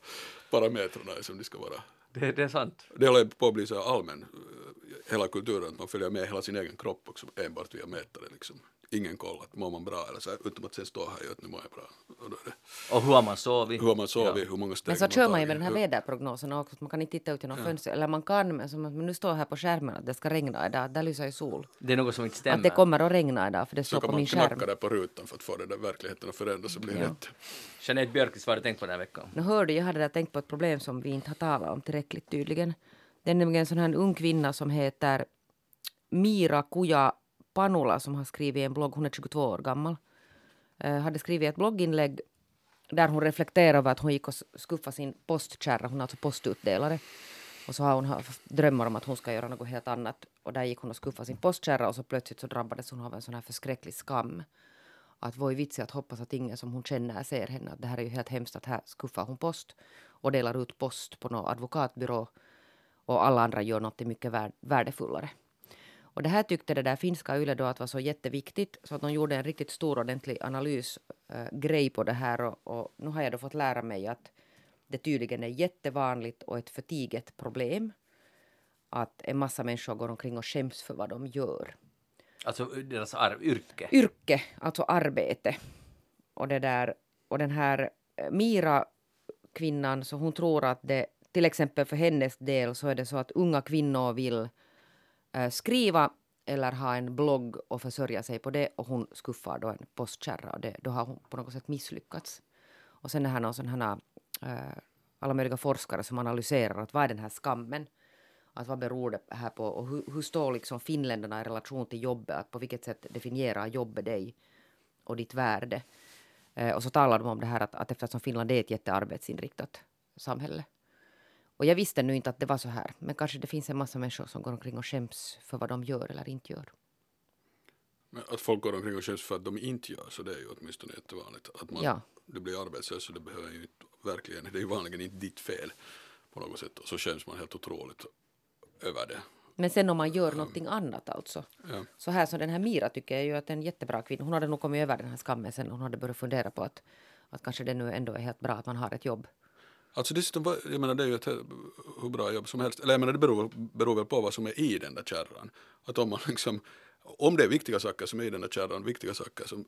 parametrarna är som de ska vara. Det, det är sant. Det håller på att bli så allmän, eh, hela kulturen, att man följer med hela sin egen kropp också enbart via mätare liksom. Ingen koll att mår man bra eller så utom att sen stå här och att nu mår jag bra. Och då är det, Och hur har man sovit? hur har man sovit, hur många steg Men så kör man ju med den här väderprognosen också. att Man kan inte titta ut genom fönstret. Eller man kan, men, som, men nu står här på skärmen att det ska regna idag. Där lyser ju sol. Det är något som inte stämmer. Att det kommer att regna idag för det Så står kan på man min knacka skärm. där på rutan för att få den där verkligheten att förändras så blir Ja. rätt. Jeanette Björkis, vad har du tänkt på den här veckan? Nu hörde jag hade där tänkt på ett problem som vi inte har talat om tillräckligt tydligen. Det är nämligen en sån här ung kvinna som heter Mira Kuja Panula som har skrivit en blogg, hon är 22 år gammal. Eh, hade skrivit ett blogginlägg där hon reflekterar över att hon gick och skuffade sin postkärra, hon är alltså postutdelare. Och så har hon haft drömmar om att hon ska göra något helt annat. Och där gick hon och skuffade sin postkärra och så plötsligt så drabbades hon av en sån här förskräcklig skam. Att vad är vitsen att hoppas att ingen som hon känner ser henne. Att det här är ju helt hemskt att här skuffar hon post och delar ut post på någon advokatbyrå och alla andra gör något mycket värdefullare. Och det här tyckte det där finska Yle då att var så jätteviktigt så att de gjorde en riktigt stor ordentlig analysgrej eh, grej på det här och, och nu har jag då fått lära mig att det tydligen är jättevanligt och ett förtiget problem att en massa människor går omkring och skäms för vad de gör. Alltså deras arv, yrke. Yrke, alltså arbete. Och, det där, och den här eh, Mira kvinnan, så hon tror att det till exempel för hennes del så är det så att unga kvinnor vill eh, Eh, skriva eller ha en blogg och försörja sig på det och hon skuffar då en postkärra och det, då har hon på något sätt misslyckats. Och sen är här någon sån här, äh, alla möjliga forskare som analyserar att vad är den här skammen? Att vad beror det här på och hur, hur står liksom finländarna i relation till jobbet? Att på vilket sätt definierar jobbet dig och ditt värde? Äh, och så talar de om det här att, att eftersom Finland är ett jättearbetsinriktat samhälle. Och jag visste nu inte att det var så här. Men kanske det finns en massa människor som går omkring och skäms för vad de gör eller inte gör. Men att folk går omkring och skäms för att de inte gör så det är ju åtminstone jättevanligt. Att man, Ja. du blir arbetslös så det behöver ju inte, verkligen, det är ju vanligen inte ditt fel på något sätt och så skäms man helt otroligt över det. Men sen om man gör någonting annat alltså. Ja. Så här som den här Mira tycker jag ju att en jättebra kvinna. Hon hade nog kommit över den här skammen sen hon hade börjat fundera på att, att kanske det nu ändå är helt bra att man har ett jobb. Alltså dessutom, jag menar det är ju ett hur bra jobb som helst. Eller jag menar det beror, beror väl på vad som är i den där kärran. Att om man liksom, om det är viktiga saker som är i den där kärran, viktiga saker som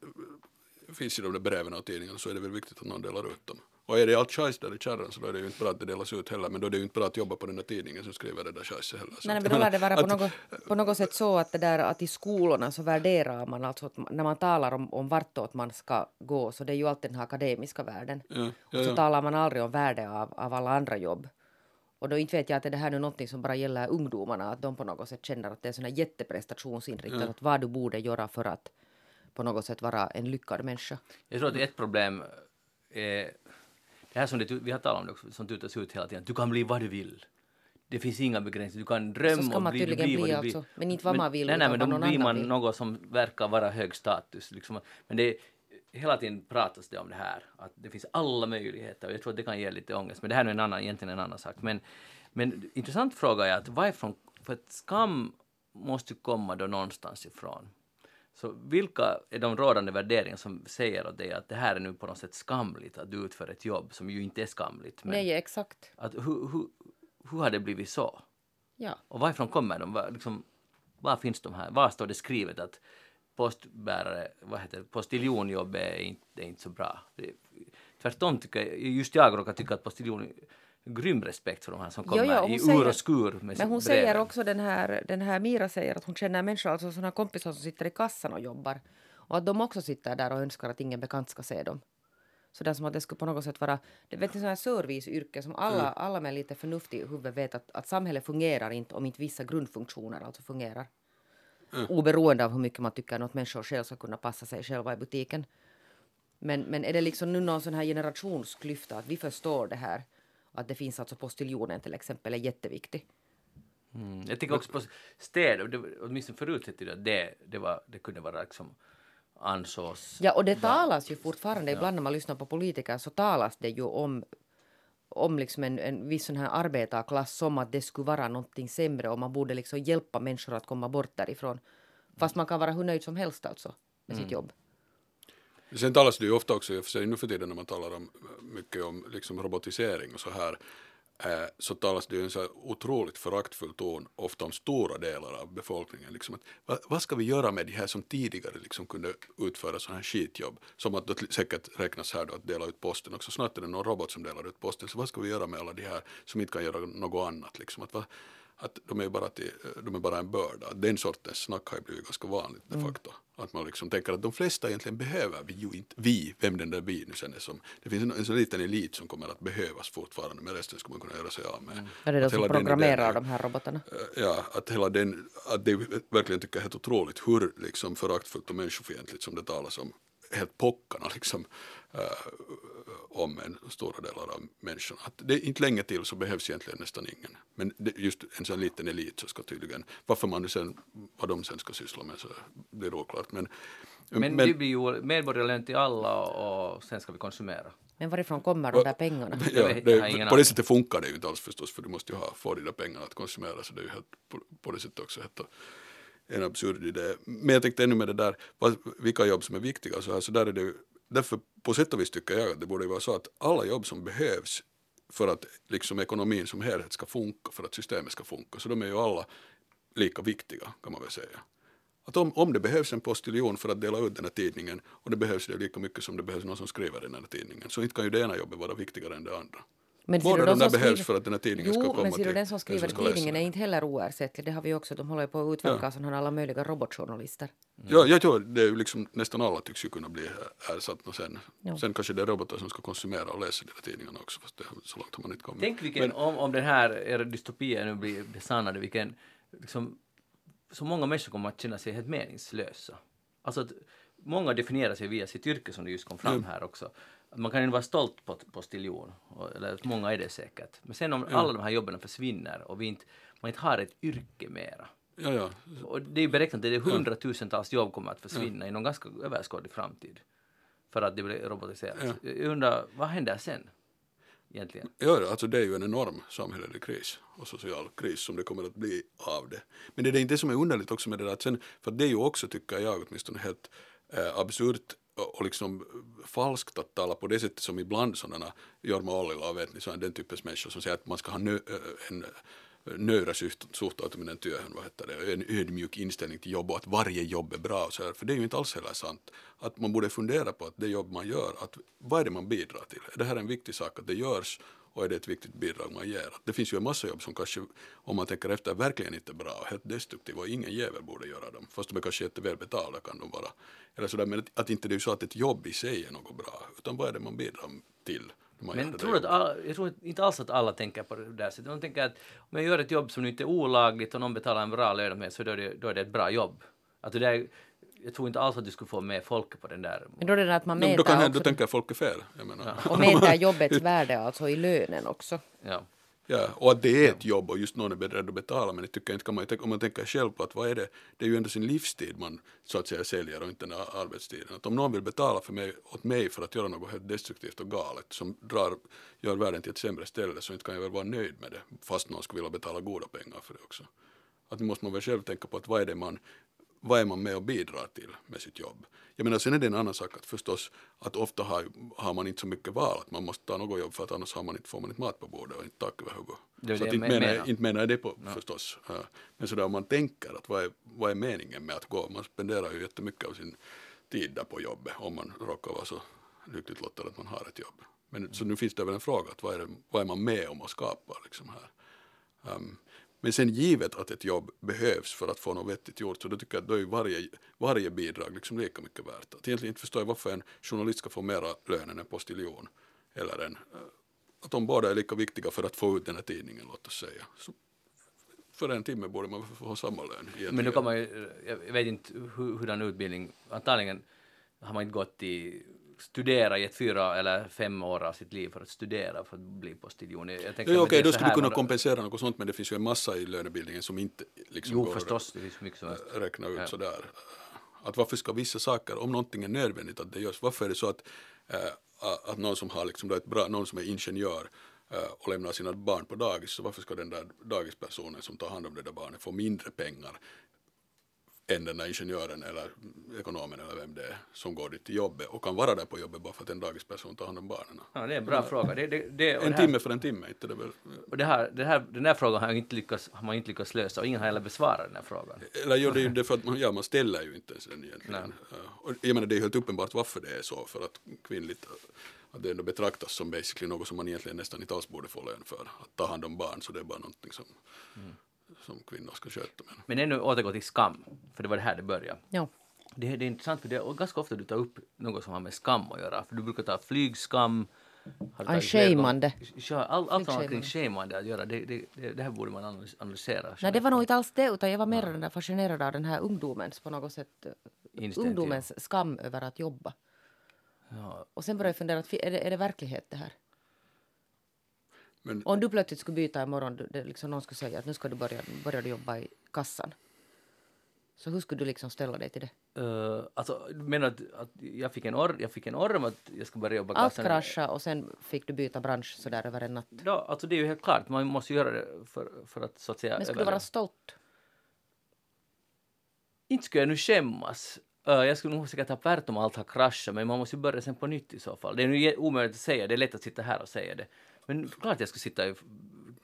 finns i de där breven och tidningarna så är det väl viktigt att någon delar ut dem. Och är det allt schajs där i kärran så då är det ju inte bra att det delas ut heller. Men då är det ju inte bra att jobba på den där tidningen som skriver det där schajset heller. Nej, men då lär det vara på <laughs> något, på något sätt så att det där att i skolorna så värderar man alltså när man talar om, om vartåt man ska gå så det är ju alltid den här akademiska världen. Ja, ja, Och så ja. talar man aldrig om värde av, av alla andra jobb. Och då inte vet jag att det här nu någonting som bara gäller ungdomarna, att de på något sätt känner att det är sån här jätteprestationsinriktat, Ja. att vad du borde göra för att på något sätt vara en lyckad människa. Jag tror att ett problem är det här som det, vi har talat om det också, som tutas ut hela tiden. Du kan bli vad du vill. det finns inga begränsningar. Du kan drömma och bli, du blir vad bli du blir. alltså. Men inte vad man vill, Nej, nej, utan men då blir man vill. något som verkar vara hög status. Liksom. Men det hela tiden pratas det om det här, att det finns alla möjligheter och jag tror att det kan ge lite ångest. Men det här är en annan, egentligen en annan sak. Men, men intressant fråga är att varifrån, för att skam måste komma då någonstans ifrån. Så vilka är de rådande värderingar som säger åt dig att det här är nu på något sätt skamligt att du utför ett jobb som ju inte är skamligt? Nej, exakt. att, hur, hur, hur har det blivit så? Ja. Och varifrån kommer de? Var, liksom, var finns de här? Var står det skrivet att postbärare, vad heter det, postiljonjobb är inte, är inte så bra? Det, tvärtom tycker jag, just jag råkar tycka att postiljon grym respekt för de här som Jo, kommer jo, hon i säger- ur och skur Men hon breven. säger också, den här, den här Mira säger att hon känner människor, alltså sådana kompisar som sitter i kassan och jobbar. Och att de också sitter där och önskar att ingen bekant ska se dem. Så det är som att det skulle på något sätt vara, det vet ni, sån här serviceyrke som alla, alla med lite förnuft i huvudet vet att, att samhället fungerar inte om inte vissa grundfunktioner alltså fungerar. Oberoende av hur mycket man tycker att människor själv ska kunna passa sig själva i butiken. Men, men är det liksom nu någon sån här generationsklyfta att vi förstår det här? Att det finns alltså postiljonen till exempel är jätteviktig. Mm. Jag tänker också på städer, åtminstone förut hette det att det, det, var, det kunde vara liksom ansås... Ja, och det talas ju fortfarande, ibland när man lyssnar på politiker så talas det ju om, om liksom en, en viss sån här arbetarklass som att det skulle vara någonting sämre och man borde liksom hjälpa människor att komma bort därifrån. Fast man kan vara hur nöjd som helst alltså med sitt jobb. Sen talas det ju ofta också, i och för sig nu för tiden när man talar om, mycket om liksom robotisering och så här, eh, så talas det ju i en så här otroligt föraktfull ton ofta om stora delar av befolkningen. Liksom att, vad, vad ska vi göra med de här som tidigare liksom kunde utföra sådana här skitjobb? Som att det säkert räknas här då att dela ut posten också. Snart är det någon robot som delar ut posten. Så vad ska vi göra med alla de här som inte kan göra något annat? Liksom? Att, va, att de är bara, till, de är bara en börda. Den sortens snack har blivit ganska vanligt de facto. Att man liksom tänker att de flesta egentligen behöver vi ju inte, vi, vem den där vi nu sen är som, det finns en, en så liten elit som kommer att behövas fortfarande men resten skulle man kunna göra sig av med. Är det de som den programmerar de här robotarna? Eh, Ja, att hela den, att det verkligen tycker jag är helt otroligt hur liksom föraktfullt och människofientligt som det talas om helt pockarna liksom eh, om en stora delar av människorna. Att det inte länge till så behövs egentligen nästan ingen. Men det, just en sån liten elit så ska tydligen, varför man nu sen, vad de sen ska syssla med så blir oklart. Men, Men, det blir ju medborgarlön till alla och, och sen ska vi konsumera. Men varifrån kommer de där pengarna? <laughs> Ja, det, på det sättet funkar det ju inte alls förstås för du måste ju ha, få de där pengarna att konsumera så det är ju helt, på, på det sättet också helt en absurd idé. Men jag tänkte ännu med det där, vad, vilka jobb som är viktiga så här, så där är det därför på sätt och vis tycker jag att det borde vara så att alla jobb som behövs för att liksom ekonomin som helhet ska funka, för att systemet ska funka, så de är ju alla lika viktiga kan man väl säga. Att om, om det behövs en postiljon för att dela ut den här tidningen och det behövs det lika mycket som det behövs någon som skriver den här tidningen så inte kan ju det ena jobbet vara viktigare än det andra. Men ser Båda du, de där som behövs för att den här tidningen jo, ska komma men ser du till den som skriver ska läsa tidningen är den. inte heller oersättlig. Det har vi också. De håller ju på att utveckla sådana här alla möjliga robotjournalister. Ja, jag tror det är liksom, nästan alla tycks ju kunna bli ersatta sen. Ja. Sen kanske det är robotar som ska konsumera och läsa de där tidningarna också fast det, så långt har man inte kommit. Tänk vilken, om, om den här er dystopia nu blir besannade, vilken liksom, så många människor kommer att känna sig helt meningslösa. Alltså att många definierar sig via sitt yrke som det just kom fram här också. Man kan ju vara stolt på postiljon, eller många är det säkert. Men sen om alla de här jobben försvinner och vi inte, man inte har ett yrke mera. Ja, ja. Och det är beräknat att det är hundratusentals jobb kommer att försvinna inom ganska överskådlig framtid. För att det blir robotiserat. Jag undrar, vad händer sen? Egentligen. Ja, alltså det är ju en enorm samhällelig kris och social kris som det kommer att bli av det. Men det är inte det som är underligt också med det där att sen, för det är ju också tycker jag åtminstone helt eh, absurt och, liksom äh, falskt att tala på det sättet som ibland sådana Jorma Ollila, vet ni, så är den typens människor som säger att man ska ha nö, äh, en äh, nöjra suhtautuminen työhön, vad heter det, en ödmjuk inställning till jobb och att varje jobb är bra och så här, för det är ju inte alls heller sant. Att man borde fundera på att det jobb man gör, att vad är det man bidrar till? Är det här en viktig sak att det görs och är det ett viktigt bidrag man ger? Det finns ju en massa jobb som kanske, om man tänker efter, verkligen inte är bra och helt destruktiva och ingen jävel borde göra dem, fast de är kanske jätteväl betalda kan de vara. Eller sådär, men att, inte det är så att ett jobb i sig är något bra, utan vad är det man bidrar till? Men tror att alla, jag tror inte alls att alla tänker på det där sättet. De tänker att om jag gör ett jobb som inte är olagligt och någon betalar en bra lön med så då är det, då är det ett bra jobb. Att det där, jag tror inte alls att du skulle få med folket på den där. Men då är det där att man jobb? Då, mäter kan, också, då tänker folk är fel. Jag menar. och mäter <laughs> jobbets värde alltså i lönen också. Ja. Ja, och att det är ett jobb och just någon är beredd att betala men det tycker jag inte kan man, om man tänker själv på att vad är det, det är ju ändå sin livstid man så att säga säljer och inte den här arbetstiden. Att om någon vill betala för mig, åt mig för att göra något helt destruktivt och galet som drar, gör världen till ett sämre ställe så inte kan jag väl vara nöjd med det fast någon skulle vilja betala goda pengar för det också. Att nu måste man väl själv tänka på att vad är det man vad är man med och bidrar till med sitt jobb? Jag menar sen är det en annan sak att förstås att ofta har, har man inte så mycket val att man måste ta något jobb för att annars har man inte, får man inte mat på bordet och inte tak över huvudet. Så att inte, menar, menar. inte menar jag det på förstås. Ja. Men sådär om man tänker att vad är, vad är meningen med att gå? Man spenderar ju jättemycket av sin tid där på jobbet om man råkar vara så lyckligt lottad att man har ett jobb. Men, så nu finns det väl en fråga att vad är, vad är man med om att skapa liksom här? Um, men sen givet att ett jobb behövs för att få något vettigt gjort så då tycker jag att då är varje, varje bidrag liksom lika mycket värt. Att egentligen inte förstår jag varför en journalist ska få mera lön än en postiljon. Eller en, eh, att de båda är lika viktiga för att få ut den här tidningen låt oss säga. Så för en timme borde man få samma lön. egentligen. Men nu kan man ju, eh, jag vet inte hur, hurdan utbildning, antagligen har man inte gått i studera i ett fyra eller fem år av sitt liv för att studera för att bli postiljon. Jag tänker Okej, då skulle du kunna kompensera något sånt men det finns ju en massa i lönebildningen som inte liksom Jo, går förstås, det finns mycket som helst. att räkna ut Ja. sådär. Att varför ska vissa saker, om någonting är nödvändigt att det görs, varför är det så att, äh, att någon som har liksom då ett bra, någon som är ingenjör äh, och lämnar sina barn på dagis, så varför ska den där dagispersonen som tar hand om det där barnet få mindre pengar än den där ingenjören eller ekonomen eller vem det är som går dit till jobbet och kan vara där på jobbet bara för att en dagisperson tar hand om barnen. Ja, det är en bra fråga. Det, det, det, En det här- timme för en timme, inte det väl? Och det här, det här, den här frågan har, inte lyckats, har man inte lyckats lösa och ingen har heller besvarat den här frågan. Eller gör det ju det för att man, ja, man ställer ju inte ens den egentligen. Och jag menar det är helt uppenbart varför det är så, för att kvinnligt, att det ändå betraktas som basically något som man egentligen nästan inte alls borde få lön för. Att ta hand om barn, så det är bara någonting som, som kvinnor ska sköta. Men. Men ännu återgå till skam, för det var det här det började. Ja. Det, det är intressant för det är ganska ofta du tar upp något som har med skam att göra. För du brukar ta flygskam. gånger. shameande. All, allt som har kring shameande att göra, det, det, det, det här borde man analys- analysera. Nej, det var nog inte alls det, utan jag var mer den där fascinerad av den här ungdomens, på något sätt, eh, ungdomens skam över att jobba. Ja, Och sen började jag fundera, är det, är det verklighet det här? Men, Om du plötsligt skulle byta imorgon, det liksom någon skulle säga att nu ska du börja, börja du jobba i kassan. Så hur skulle du liksom ställa dig till det? Uh, alltså, menar att, att jag, fick en orr, jag fick en att jag ska börja jobba Allt kassan? kraschade och sen fick du byta bransch sådär över en natt. Ja, alltså det är ju helt klart, man måste göra det för, för att så att säga... Men skulle du vara stolt? Inte skulle jag nu skämmas. Uh, jag skulle nog ha pärt om allt har kraschat, men man måste ju börja sen på nytt i så fall. Det är nu omöjligt att säga, det är lätt att sitta här och säga det. Men klart jag skulle sitta i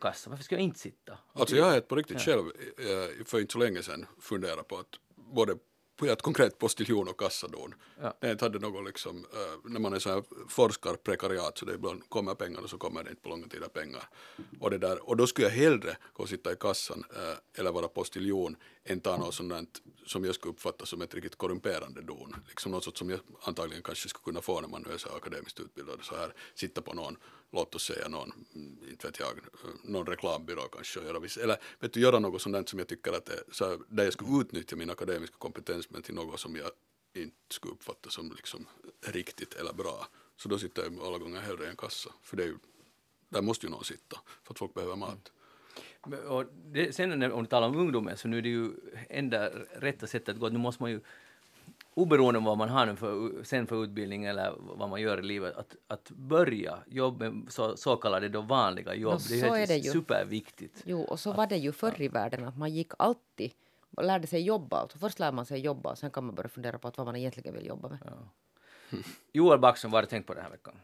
kassan, varför ska jag inte sitta? alltså jag har på riktigt själv eh, för inte så länge sedan funderat på att både på ett konkret postiljon och kassadon. Ja. Det hade något liksom, eh, när man är så här forskarprekariat så det ibland kommer pengar och så kommer det inte på långa tider pengar. Och, det där, och då skulle jag hellre gå och sitta i kassan eh, eller vara postiljon inte har något sådant som jag skulle uppfatta som ett riktigt korrumperande don. Liksom något som jag antagligen kanske skulle kunna få när man nu är så akademiskt utbildad. Så här, sitta på någon, låt oss säga någon, mm, inte vet jag, någon reklambyrå kanske och göra viss, eller vet du, göra något sådant som jag tycker att det, så här, där jag skulle utnyttja min akademiska kompetens men till något som jag inte skulle uppfatta som liksom riktigt eller bra. Så då sitter jag alla gånger hellre i en kassa. För det är ju, där måste ju någon sitta för att folk behöver mat. Mm. Och det, sen när, om du talar om ungdomen så nu är det ju enda rätta sättet att gå, nu måste man ju oberoende av vad man har nu för, sen för utbildning eller vad man gör i livet, att, att börja jobba med så, så kallade då vanliga jobb. Nå, det är, är det ju. superviktigt. Jo, och så var det ju förr i världen att man gick alltid och lärde sig jobba. Alltså först lär man sig jobba och sen kan man börja fundera på att vad man egentligen vill jobba med. <laughs> Joel Backström, vad har du tänkt på den här veckan?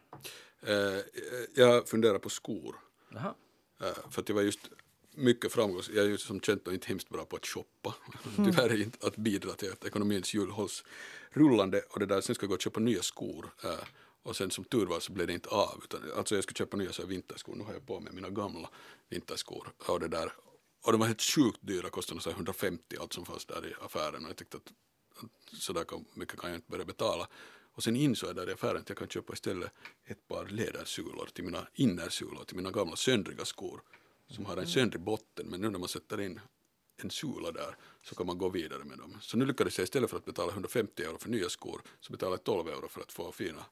Eh, jag funderar på skor. Eh, för att jag var just mycket framgångsrik. Jag är ju som känt inte hemskt bra på att shoppa. <laughs> Tyvärr inte att bidra till att ekonomins hjul hålls rullande. Och det där, sen ska jag gå och köpa nya skor. eh, och sen som tur var så blev det inte av. Utan, alltså jag skulle köpa nya så vinterskor. Nu har jag på mig mina gamla vinterskor. Och det där. Och de var helt sjukt dyra, kostade så här 150 allt som fanns där i affären. Och jag tyckte att, så där mycket kan jag inte börja betala. Och sen insåg jag där i affären att jag kan köpa istället ett par lädersulor till mina innersulor, till mina gamla söndriga skor som har en söndrig botten. Men nu när man sätter in en sula där så kan man gå vidare med dem. Så nu lyckades jag istället för att betala 150 euro för nya skor så betalade jag 12 euro för att få fina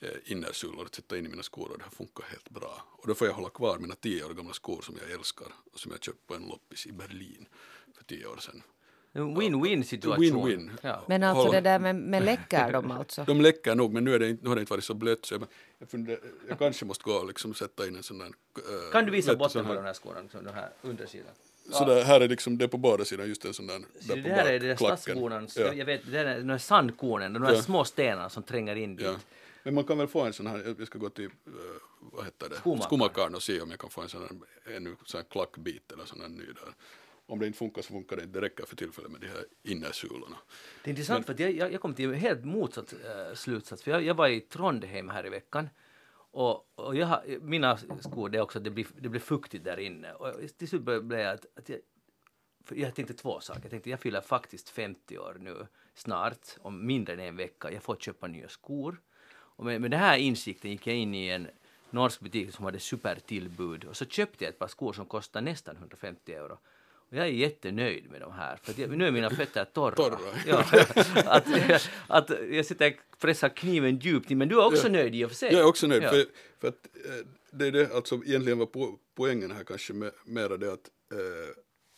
eh, innersulor att sätta in i mina skor och det har funkat helt bra. Och då får jag hålla kvar mina 10 år gamla skor som jag älskar och som jag köpte på en loppis i Berlin för 10 år sedan. En win-win situation. Win-win. Ja. Men alltså det där med, med läcker de alltså? <laughs> De läcker nog men nu, är det inte, nu har det inte varit så blött så jag, jag, funderar, jag kanske måste gå och liksom sätta in en sån där... eh, Kan du visa botten på den här skorna, liksom den här undersidan? Så där, här är liksom det på båda sidor, just en sån där, Så där det på här är stadskornens, Ja. jag, vet, det är de här sandkornen, de här Ja. små stenarna som tränger in dit. Ja. Men man kan väl få en sån här, jag ska gå till, eh, vad heter det, Skomakaren. skomakaren och se om jag kan få en sån här, ännu sån här klackbit eller sån här ny där. Om det inte funkar så funkar det inte, det räcker för tillfället med de här innersulorna. Det är intressant för att jag, jag, kom till en helt motsatt uh, slutsats. För jag, jag var i Trondheim här i veckan. Och, och jag mina skor det är också att det blir, det blir fuktigt där inne. Och till slut blev jag att, att jag, för jag tänkte två saker. Jag tänkte jag fyller faktiskt 50 år nu snart, om mindre än en vecka. Jag får köpa nya skor. Och med, med den här insikten gick jag in i en norsk butik som hade supertillbud och så köpte jag ett par skor som kostade nästan 150 euro. Jag är jättenöjd med de här, för jag, nu är mina fötter torra. Torra. <laughs> Ja, att, att jag sitter och pressar kniven djupt in, men du är också nöjd i och för sig. Jag är också nöjd, Ja. för, för att eh, det är det, alltså egentligen var po poängen här kanske med, mera det att, eh,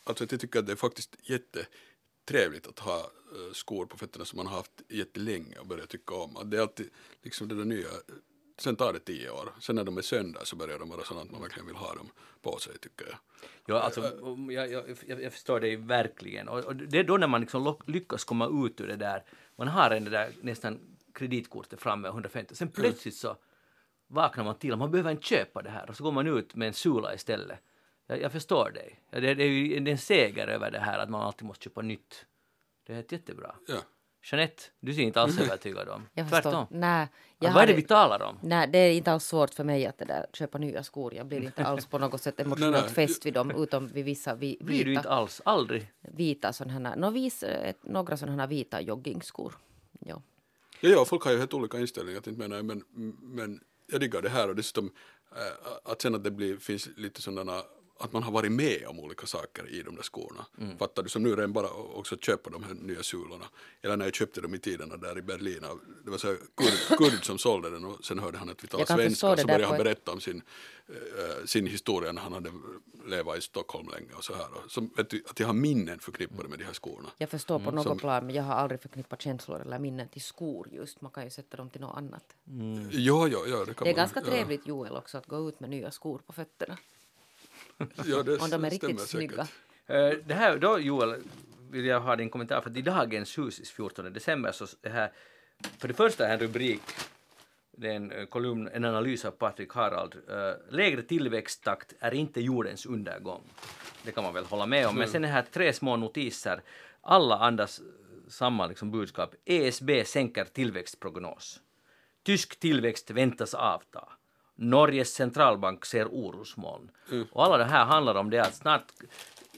alltså att jag tycker att det är faktiskt jättetrevligt att ha eh, skor på fötterna som man har haft jättelänge och börjar tycka om. Att det är alltid liksom det där nya, sen tar det tio år, sen när de är sönder så börjar de vara sådana att man verkligen vill ha dem på sig tycker jag. Ja, alltså, om jag, jag, jag, jag förstår dig verkligen. Och, och det är då när man liksom lyckas komma ut ur det där. Man har en det där nästan kreditkortet framme, 150. Sen plötsligt så vaknar man till. Man behöver inte köpa det här. Och så går man ut med en sula istället. Jag, jag förstår dig. Det, det är ju en seger över det här att man alltid måste köpa nytt. Det är jättebra. Ja. Jeanette, du ser inte alls övertygad om. <laughs> Jag förstår. Tvärtom. Nej, jag Vad är det vi talar om? Nej, det är inte alls svårt för mig att det där, köpa nya skor. Jag blir inte alls på något sätt <laughs> emotionellt fäst vid dem, utom vid vissa vi, Blir du vita, inte alls? Aldrig? vita sådana här, no, vis, några sådana här vita joggingskor. Ja. Ja, ja, folk har ju helt olika inställningar, inte menar jag, men, men jag diggar det här och dessutom äh, att sen att det blir, finns lite sådana att man har varit med om olika saker i de där skorna. Fattar du? Som nu redan bara också köpa de här nya sulorna. Eller när jag köpte dem i tiderna där i Berlin. Det var så här kurd, <laughs> kurd som sålde den och sen hörde han att vi talar svenska så började han berätta om sin, eh, sin historia när han hade levat i Stockholm länge och så här. Och vet du, att jag har minnen förknippade med de här skorna. Jag förstår på något som- plan, men jag har aldrig förknippat känslor eller minnen till skor just. Man kan ju sätta dem till något annat. Ja, ja, ja, det Det är man, ganska trevligt, Joel, också att gå ut med nya skor på fötterna. <laughs> Ja, det Om de är riktigt säkert. snygga. Eh, Det här då Joel, vill jag ha din kommentar för att i dagens hus 14 december så det här, för det första är en rubrik, det är en eh, kolumn, en analys av Patrik Harald. Eh, Lägre tillväxttakt är inte jordens undergång. Det kan man väl hålla med om. Men sen är här tre små notiser. Alla andas samma liksom budskap. ESB sänker tillväxtprognos. Tysk tillväxt väntas avta. Norges centralbank ser orosmoln. Och alla det här handlar om det att snart,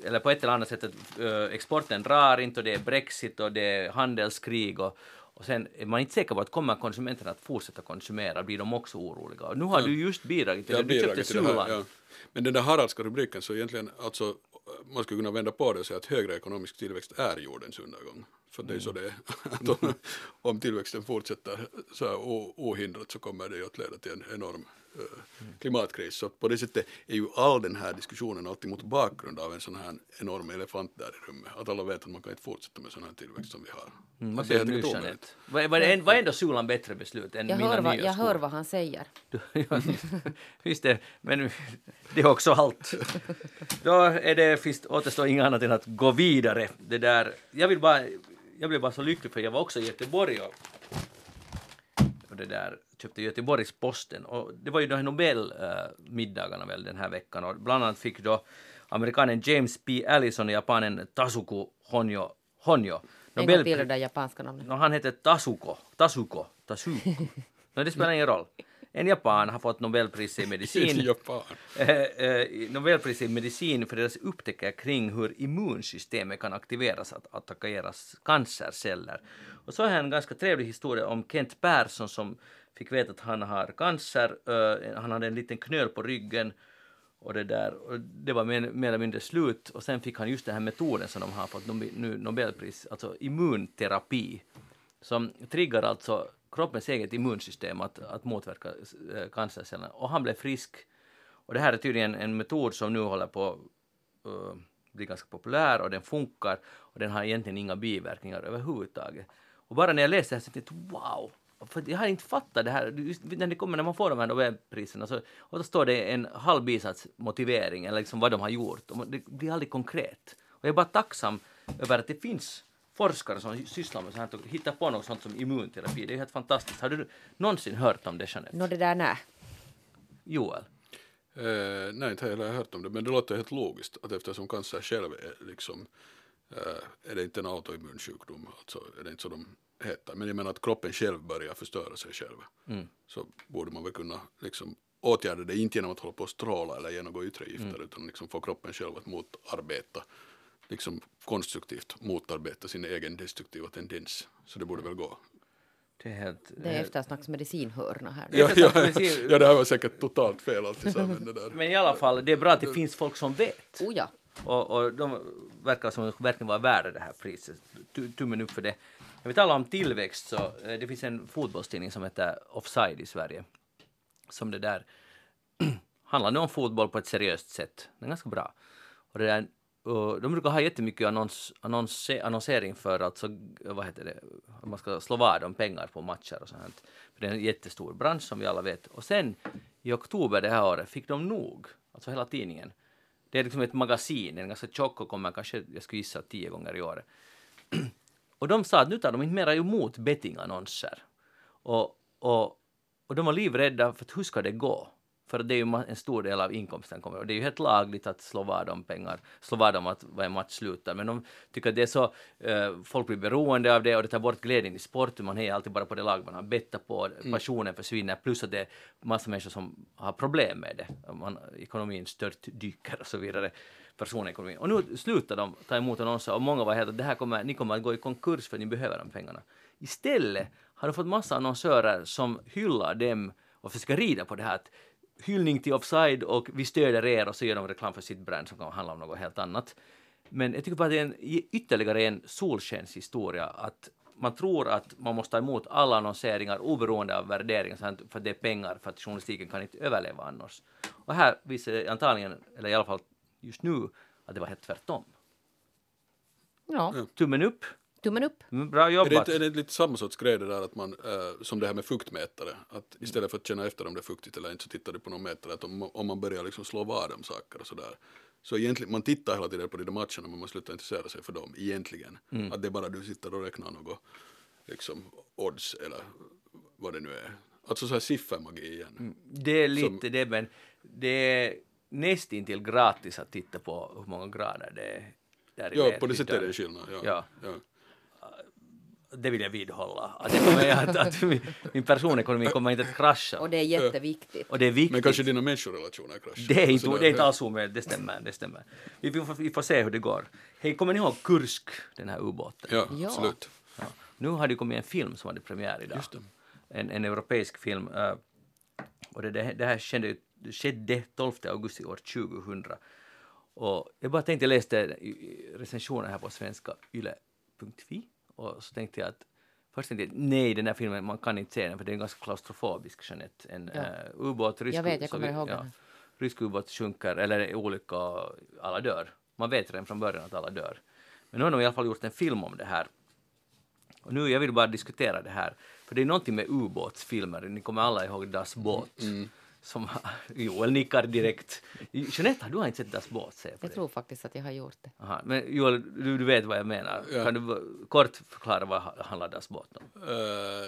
eller på ett eller annat sätt, att eh, exporten drar inte och det är Brexit och det är handelskrig och, och sen är man inte säker på att kommer konsumenterna att fortsätta konsumera, blir de också oroliga. Och nu har du just bidragit till det, du köpte Sulan. ja. Men den där Haraldska rubriken så egentligen, alltså man skulle kunna vända på det och säga att högre ekonomisk tillväxt är jordens undergång. För det är så det är. <laughs> Om, om tillväxten fortsätter så här ohindrat så kommer det att leda till en enorm klimatkris. Så på det sättet är ju all den här diskussionen alltid mot bakgrund av en sån här enorm elefant där i rummet. Att alla vet att man kan inte fortsätta med sån här tillväxt som vi har. Mm, vad Att det är säger du helt omöjligt. Vad är ändå Sulan bättre beslut än Jag, mina hör, vad, nya jag skor? hör vad han säger. <laughs> Just det, men det är också allt. Då är det, finns, återstår inget annat än att gå vidare. Det där, jag, vill bara, jag blev bara så lycklig för jag var också i Göteborg och, och det där, köpte Göteborgs Posten och det var ju de här Nobelmiddagarna väl den här veckan och bland annat fick då amerikanen James P. Allison och japanen Tasuku Honjo, Honjo En gång till det där japanska namnet. No, han heter Tasuko. Tasuko. Tasuko. no, det spelar ingen roll. En japan har fått Nobelpriset i medicin. <laughs> Japan. Eh, eh, Nobelpriset i medicin för deras upptäckter kring hur immunsystemet kan aktiveras att attackera cancerceller. Och så har jag en ganska trevlig historia om Kent Persson som fick veta att han har cancer. Eh, han hade en liten knöl på ryggen och det där. Och det var mer, mer eller mindre slut och sen fick han just den här metoden som de har fått nu Nobelpris, alltså immunterapi som triggar alltså kroppens eget immunsystem att, att motverka eh, cancercellerna. Och han blev frisk. Och det här är tydligen en metod som nu håller på uh, bli ganska populär och den funkar och den har egentligen inga biverkningar överhuvudtaget. Och bara när jag läste det här så tänkte jag wow, för jag har inte fattat det här. Just när det kommer när man får de här Nobelpriserna så och då står det en halv bisats motivering eller liksom vad de har gjort. Och det blir aldrig konkret. Och jag är bara tacksam över att det finns forskare som sysslar med sånt och hittar på något sånt som immunterapi. Det är helt fantastiskt. Har du någonsin hört om det, Jeanette? Nå det där nej. Joel? Eh, nej, inte har jag heller hört om det, men det låter helt logiskt att eftersom cancer själv är liksom eh, är det inte en autoimmun sjukdom, alltså är det inte så de heter, men jag menar att kroppen själv börjar förstöra sig själv, Mm. så borde man väl kunna liksom åtgärda det, inte genom att hålla på och stråla eller genomgå yttre gifter, Mm. utan liksom få kroppen själv att motarbeta, liksom konstruktivt motarbeta sin egen destruktiva tendens. Så det borde väl gå. Det är helt... Det är eftersnacksmedicinhörna här. Ja, ja, <laughs> ja, det här var säkert totalt fel alltillsammans det där. Men i alla fall, det är bra att det finns folk som vet. Oh ja. Och, och de verkar som verkligen vara värda det här priset. Tu- Tummen upp för det. När vi talar om tillväxt så eh, det finns en fotbollstidning som heter Offside i Sverige. Som det där <clears throat> handlar nu om fotboll på ett seriöst sätt. Den är ganska bra. Och det där, och de brukar ha jättemycket annons, annons, annonsering för alltså, vad heter det, att man ska slå vad om pengar på matcher och sånt. För det är en jättestor bransch som vi alla vet. Och sen i oktober det här året fick de nog, alltså hela tidningen. Det är liksom ett magasin, den är ganska tjock och kommer kanske, jag skulle gissa, tio gånger i året. <clears throat> Och de sa att nu tar de inte mera emot bettingannonser. Och, och, och de var livrädda för att hur ska det gå? För det är ju en stor del av inkomsten kommer. Och det är ju helt lagligt att slå vad om pengar, slå vad om att vad en match slutar. Men de tycker att det är så, eh, folk blir beroende av det och det tar bort glädjen i sport. Man är alltid bara på det lag man har bettat på. Passionen försvinner. Plus att det är massa människor som har problem med det. Man, ekonomin stört dyker och så vidare. Personekonomin. Och nu slutar de ta emot annonser och många var helt att det här kommer, ni kommer att gå i konkurs för ni behöver de pengarna. Istället har de fått massa annonsörer som hyllar dem och försöker rida på det här att hyllning till offside och vi stöder er och så gör de reklam för sitt brand som kan handla om något helt annat. Men jag tycker bara att det är en, ytterligare en solskenshistoria att man tror att man måste ta emot alla annonseringar oberoende av värderingar för att det är pengar för att journalistiken kan inte överleva annars. Och här visar det antagligen, eller i alla fall just nu, att det var helt tvärtom. Ja, Tummen upp, tummen upp. Mm, bra Är det, jobbat. inte, är det lite samma sorts grej det där att man, eh, som det här med fuktmätare, att istället för att känna efter om det är fuktigt eller inte så tittar du på någon mätare, att om, om man börjar liksom slå vad om saker och sådär. Så egentligen, man tittar hela tiden på de där matcherna men man slutar intressera sig för dem egentligen. Att det är bara du sitter och räknar något liksom odds eller vad det nu är. Alltså så här siffermagi igen. Det är lite det, men det är nästintill gratis att titta på hur många grader det är. Där Ja, på det i sättet är det skillnad. Ja. Ja. Ja. Det vill jag vidhålla. Att, det kommer, att, att <laughs> min, min personekonomi kommer inte att krascha. Och det är jätteviktigt. Och det är viktigt. Men kanske dina människorelationer kraschar. Det är inte, Sådär, det är inte alls omöjligt, det stämmer. Det stämmer. Vi, vi, får, vi får se hur det går. Hej, kommer ni ihåg Kursk, den här ubåten? Ja, Ja. absolut. Ja. Nu har det kommit en film som hade premiär idag. Just det. En, en europeisk film. eh, och det, det, det här skedde, det skedde 12 augusti år 2000. Och jag bara tänkte, jag läste recensionen här på svenska yle.fi och så tänkte jag att Först tänkte jag, nej den här filmen, man kan inte se den för det är ganska klaustrofobisk, Jeanette. En Ja. eh, ubåt, rysk, Jag vet, jag kommer vi- ihåg den här. rysk ubåt sjunker, eller är olycka alla dör. Man vet redan från början att alla dör. Men nu har de i alla fall gjort en film om det här. Och nu jag vill bara diskutera det här. För det är någonting med ubåtsfilmer, ni kommer alla ihåg Das Båt. Mm. Som, <laughs> Joel nickar direkt. Jeanette, har du har inte sett Das Båt? Säger jag Jag tror faktiskt att jag har gjort det. Aha. Men Joel, du, du vet vad jag menar. Ja. Kan du kort förklara vad ha- handlar Das Båt om? Eh,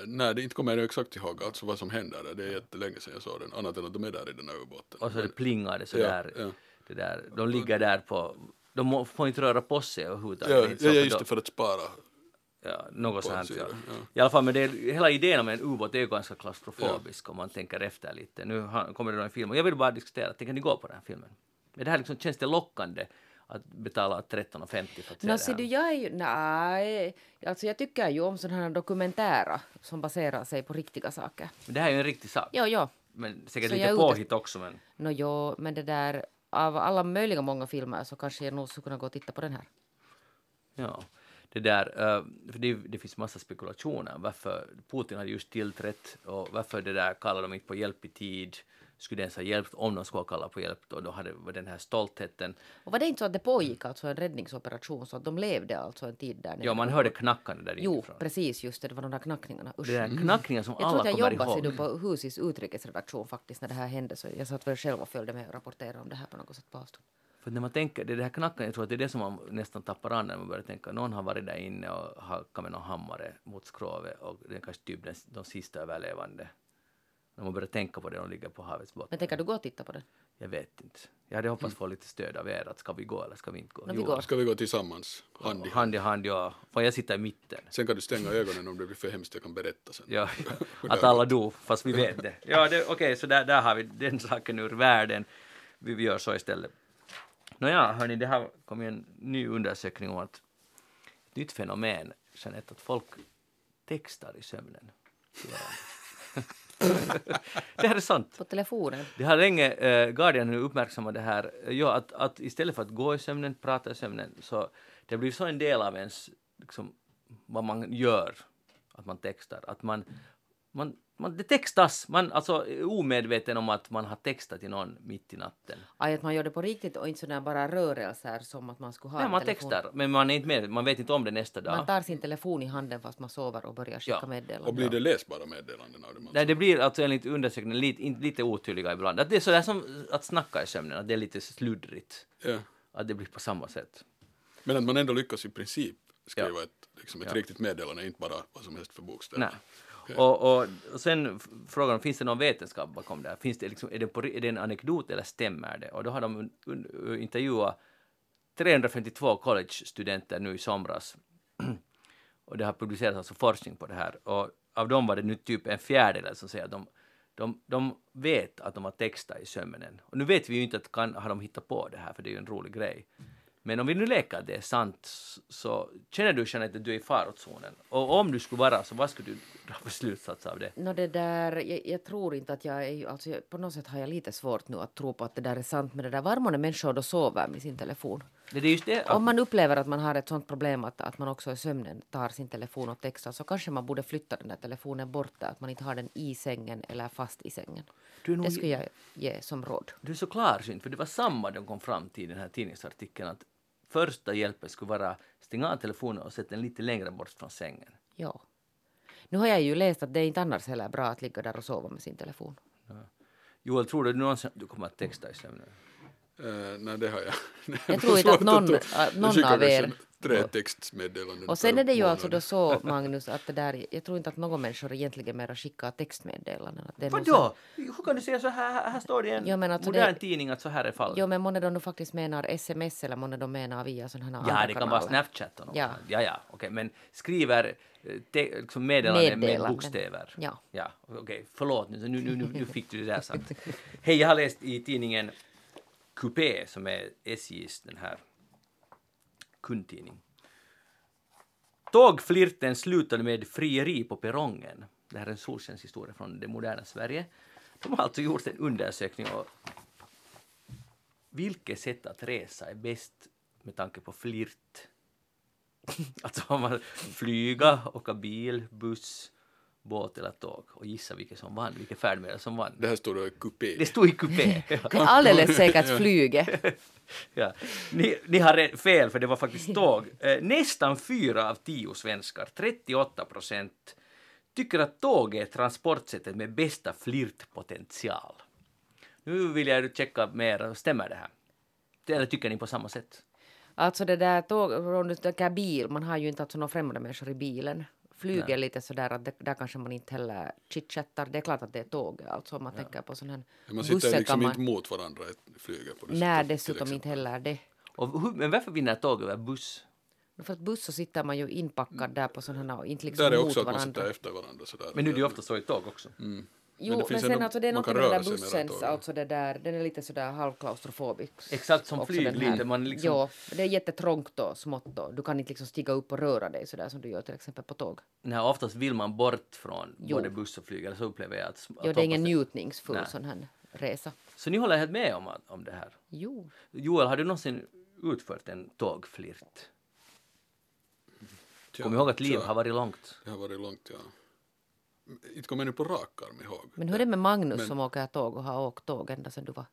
nej, det inte kommer jag exakt ihåg alltså vad som händer där. Det är jättelänge sedan jag såg den, annat än att de är där i den här ubåten. Och så det plingar det sådär. Ja, ja. Det där. De ligger där på... De må- får inte röra på sig överhuvudtaget. Ja, Det är inte ja, just det, för att spara. Ja, något sånt. Ja. ja. I alla fall, men det är, hela idén om en ubåt är ju ganska klaustrofobisk om man tänker efter lite. Nu kommer det en film och jag vill bara diskutera, tänker ni gå på den här filmen? Är det här liksom, känns det lockande att betala 13,50 för att se Nå, det här? du, jag är ju... Nej, alltså jag tycker ju om sådana här dokumentära som baserar sig på riktiga saker. Men det här är ju en riktig sak. Jo, jo. Men säkert Så lite är ute- påhitt också men... Nå, jo, men det där... Av alla möjliga många filmer så kanske jag nog skulle kunna gå och titta på den här. Ja. Det där, eh, för det, det finns massa spekulationer varför Putin har just tillträtt och varför det där kallar de inte på hjälp i tid skulle ens ha hjälpt om de skulle ha kallat på hjälp då, då hade var den här stoltheten. Och var det inte så att det pågick alltså en räddningsoperation så att de levde alltså en tid där nere? Ja, man hörde knackande där Jo, inifrån. precis just det, det var de där knackningarna. Usch. Det där knackningen som Jag tror alla att jag kommer jobbade ihåg. sig då på Husis utrikesredaktion faktiskt när det här hände så jag satt väl själv och följde med och rapporterade om det här på något sätt på avstånd. För när man tänker, det är det här knackandet, jag tror att det är det som man nästan tappar an när man börjar tänka, någon har varit där inne och hackat med någon hammare mot skrovet och det är kanske typ den, de sista överlevande. När man börjar tänka på det, de ligger på havets botten. Men tänker du gå och titta på den? Jag vet inte. Jag hade hoppats få lite stöd av er, att ska vi gå eller ska vi inte gå? No, vi Jo, går. Ska vi gå tillsammans, hand i hand? Hand i hand, ja. Får jag sitta i mitten? Sen kan du stänga ögonen om det blir för hemskt, jag kan berätta sen. Ja, <laughs> att alla dog, fast vi vet det. Ja, det, okej, så där, där har vi den saken ur världen. Vi, vi gör så istället. Nåja, hörni, det här kom ju en ny undersökning om att ett nytt fenomen, Jeanette, att folk textar i sömnen. det här är sant. På telefonen? Det har länge, eh, Guardian uppmärksammat det här, eh, ja, att, att istället för att gå i sömnen, prata i sömnen, så det blir så en del av ens, liksom, vad man gör, att man textar, att man, man, man det textas, man alltså är omedveten om att man har textat till någon mitt i natten. Aj, att man gör det på riktigt och inte sådana bara rörelser som att man skulle ha Nej, man telefon. textar, men man är inte med, man vet inte om det nästa dag. Man tar sin telefon i handen fast man sover och börjar skicka Ja. meddelanden. Och blir det läsbara meddelanden av det? man Nej, det blir alltså enligt undersökningen lite, lite otydliga ibland. Att det är sådär som att snacka i sömnen, att det är lite sluddrigt. Ja. Att det blir på samma sätt. Men att man ändå lyckas i princip skriva Ja. ett, liksom ett Ja. riktigt meddelande, inte bara vad som helst för bokstäver. Nej. Och, och, och sen f- de, finns det någon vetenskap bakom det här? Finns det liksom, är, det på, är det en anekdot eller stämmer det? Och då har de un, un, intervjuat 352 college-studenter nu i somras. och det har publicerats alltså forskning på det här. Och av dem var det nu typ en fjärdedel som säger att de, de, de vet att de har textat i sömnen. Och nu vet vi ju inte att kan, har de hittat på det här, för det är ju en rolig grej. Mm. Men om vi nu leker att det är sant, så känner du Jeanette att du är i farozonen? Och om du skulle vara så, vad skulle du dra för slutsats av det? Nå det där, jag, jag tror inte att jag är alltså jag, på något sätt har jag lite svårt nu att tro på att det där är sant med det där. Var många människor då sover med sin telefon? Det är just det. Om man upplever att man har ett sånt problem att, att man också i sömnen tar sin telefon och textar så kanske man borde flytta den där telefonen bort där, att man inte har den i sängen eller fast i sängen. Nog- Det skulle jag ge som råd. Du är så klarsynt, för det var samma de kom fram till i den här tidningsartikeln, att första hjälpen skulle vara stänga av telefonen och sätta den lite längre bort från sängen. Ja. Nu har jag ju läst att det är inte annars heller bra att ligga där och sova med sin telefon. Joel, tror du någonsin att du kommer att texta i sömnen? Eh, nej, det har jag. <laughs> Jag tror inte att någon- att Jag någon av er- Tre textmeddelanden Och sen per är det ju alltså månad. då så, <laughs> Magnus, att det där, jag tror inte att någon människor egentligen mera skickar textmeddelanden. Att det Vadå? Hur kan du säga så här? Här står det i en Ja, men alltså modern det- tidning att så här är fallet. Jo, men månne de nu faktiskt menar sms eller månne de menar via sådana här ja, andra det kan vara kanaler. Snapchat och något. Ja. ja, ja okej, men skriver eh, te, liksom meddelanden med Meddelanden. bokstäver. Ja. Ja, okej, förlåt nu, nu, nu, nu, nu <laughs> fick du det där sagt. Hej, jag har läst i tidningen Coupé som är SJs den här kundtidning. Tågflirten slutade med frieri på perrongen. Det här är en solskenshistoria från det moderna Sverige. De har alltså gjort en undersökning och vilket sätt att resa är bäst med tanke på flirt? <laughs> Alltså om man flyga, åka bil, buss, båt eller tåg och gissa vilket som vann, vilket färdmedel som vann. Det här står då i kupé. Det stod i kupé. <laughs> Det är alldeles säkert flyget. Ja. Ni, ni har fel, för det var faktiskt tåg. Eh, nästan fyra av tio svenskar, 38 procent, tycker att tåg är transportsättet med bästa flirtpotential. Nu vill jag checka mer, stämmer det här? Eller tycker ni på samma sätt? Alltså det där tåg, om du tänker bil, man har ju inte alltså några främmande människor i bilen. Flyg är lite sådär att det, där kanske man inte heller chitchattar. Det är klart att det är tåg, alltså om man tänker på sån här Man sitter liksom kan man... inte mot varandra i flyget. På det Nej, sättet, dessutom inte heller det. Och hur, men varför vinner tåg över buss? För att buss så sitter man ju inpackad där på sådana här och inte liksom Där är mot också att man varandra. sitter efter varandra sådär. Men nu är det ju ofta så i tåg också. Jo, Men men, det finns sen ändå- alltså det är något med den där bussens, alltså det där, den är lite sådär halvklaustrofobisk. Exakt som flyg lite, man liksom- Jo, det är jättetrångt och smått och du kan inte liksom stiga upp och röra dig sådär som du gör till exempel på tåg. Nej, oftast vill man bort från Jo. både buss och flyg, eller så upplever jag att... att Jo, det är ingen njutningsfull Nej. sån här resa. Så ni håller helt med om, om det här? Jo. Joel, har du någonsin utfört en tågflirt? ja. Kom ihåg att livet har varit långt. Det har varit långt, ja. Inte kommer jag nu på rak arm ihåg. Men hur är det med Magnus Men- som åker tåg och har åkt tåg ända sedan du var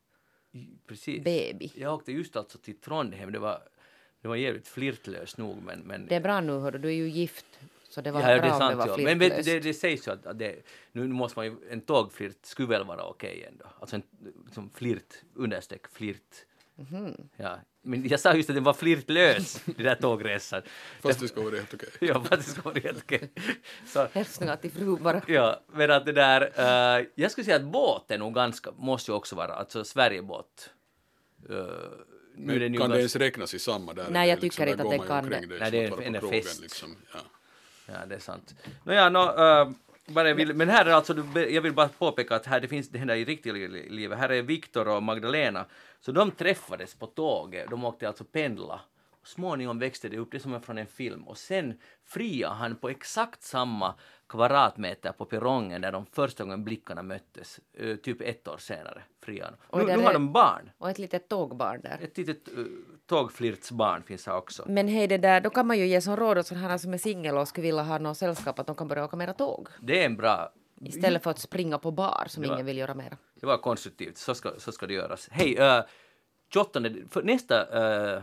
Precis. baby? Jag åkte just alltså till Trondheim. Det var, det var jävligt flirtlöst nog men, men Det är bra nu, hördu, du är ju gift. Så det var Ja, det bra är om det sant. var Ja. Men vet, du, det, det sägs ju att, att det, nu måste man ju, en tågflirt skulle väl vara okej ändå. Alltså en som flirt, understreck flirt. Mhm. Ja. Men jag sa just att den var flirtlös, <laughs> den där tågresan. Fast det ska vara helt okej. Ja, fast det ska vara helt okej. Så, Hälsningar till fru bara. ja, men att det där, eh, jag skulle säga att båten nog ganska, måste ju också vara, alltså Sverigebåt. Uh, nu Men kan det ens räknas i samma? Där Nej, jag det tycker inte att det kan det. Nej, är det är en- fest. Liksom. Ja. Ja, det är sant. Nåja, nå, äh, bara jag vill, men här är alltså, jag vill bara påpeka att här, det finns det händer i riktiga livet. Här är Viktor och Magdalena. Så de träffades på tåget. De åkte alltså pendla. Småningom växte det upp, det är som från en film. Och sen friade han på exakt samma kvadratmeter på perrongen där de första gången blickarna möttes. eh, typ ett år senare. Oj, Nu, nu har de barn. Och ett litet tågbarn där. Ett litet uh, tågflirtsbarn finns här också. Men hej, det där, då kan man ju ge som råd åt sådana som är singel och skulle vilja ha något sällskap att de kan börja åka mera tåg. Det är en bra Istället för att springa på bar som var- ingen vill göra mera. Det var konstruktivt, så ska, så ska det göras. Hej, uh, 28, för nästa uh,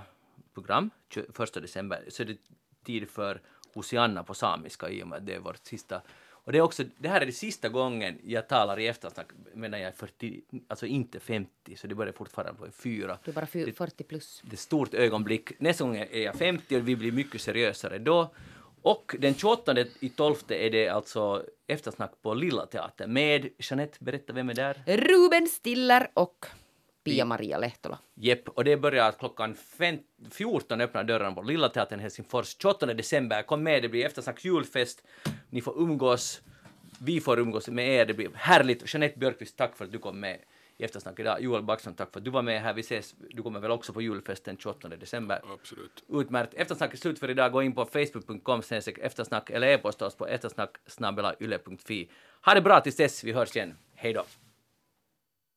program, 21 december, så är det tid för Hosianna på samiska i och med att det är vårt sista. Och det, är också, det här är det sista gången jag talar i eftersnack medan jag är 40, alltså inte 50, så det börjar fortfarande på en fyra. Du är bara fy- Det- 40 plus. det är ett stort ögonblick. Nästa gång är jag 50 och vi blir mycket seriösare då. Och den 28 i 12 är det alltså eftersnack på Lilla Teatern med Jeanette, berätta vem är där? Ruben Stiller och Pia-Maria Lehtola. Jepp, och det börjar klockan fem, 14 öppnar dörrarna på Lilla Teatern Helsingfors. 28 december, kom med, det blir eftersnack julfest. Ni får umgås, vi får umgås med er, det blir härligt. Jeanette Björkqvist, tack för att du kom med i eftersnack idag. Joel Backström, tack för att du var med här. Vi ses, du kommer väl också på julfesten 28 december. Absolut. Utmärkt. Eftersnack är slut för idag. Gå in på facebook.com eftersnack eller e-posta oss på eftersnack Ha det bra tills dess. Vi hörs igen. Hej då.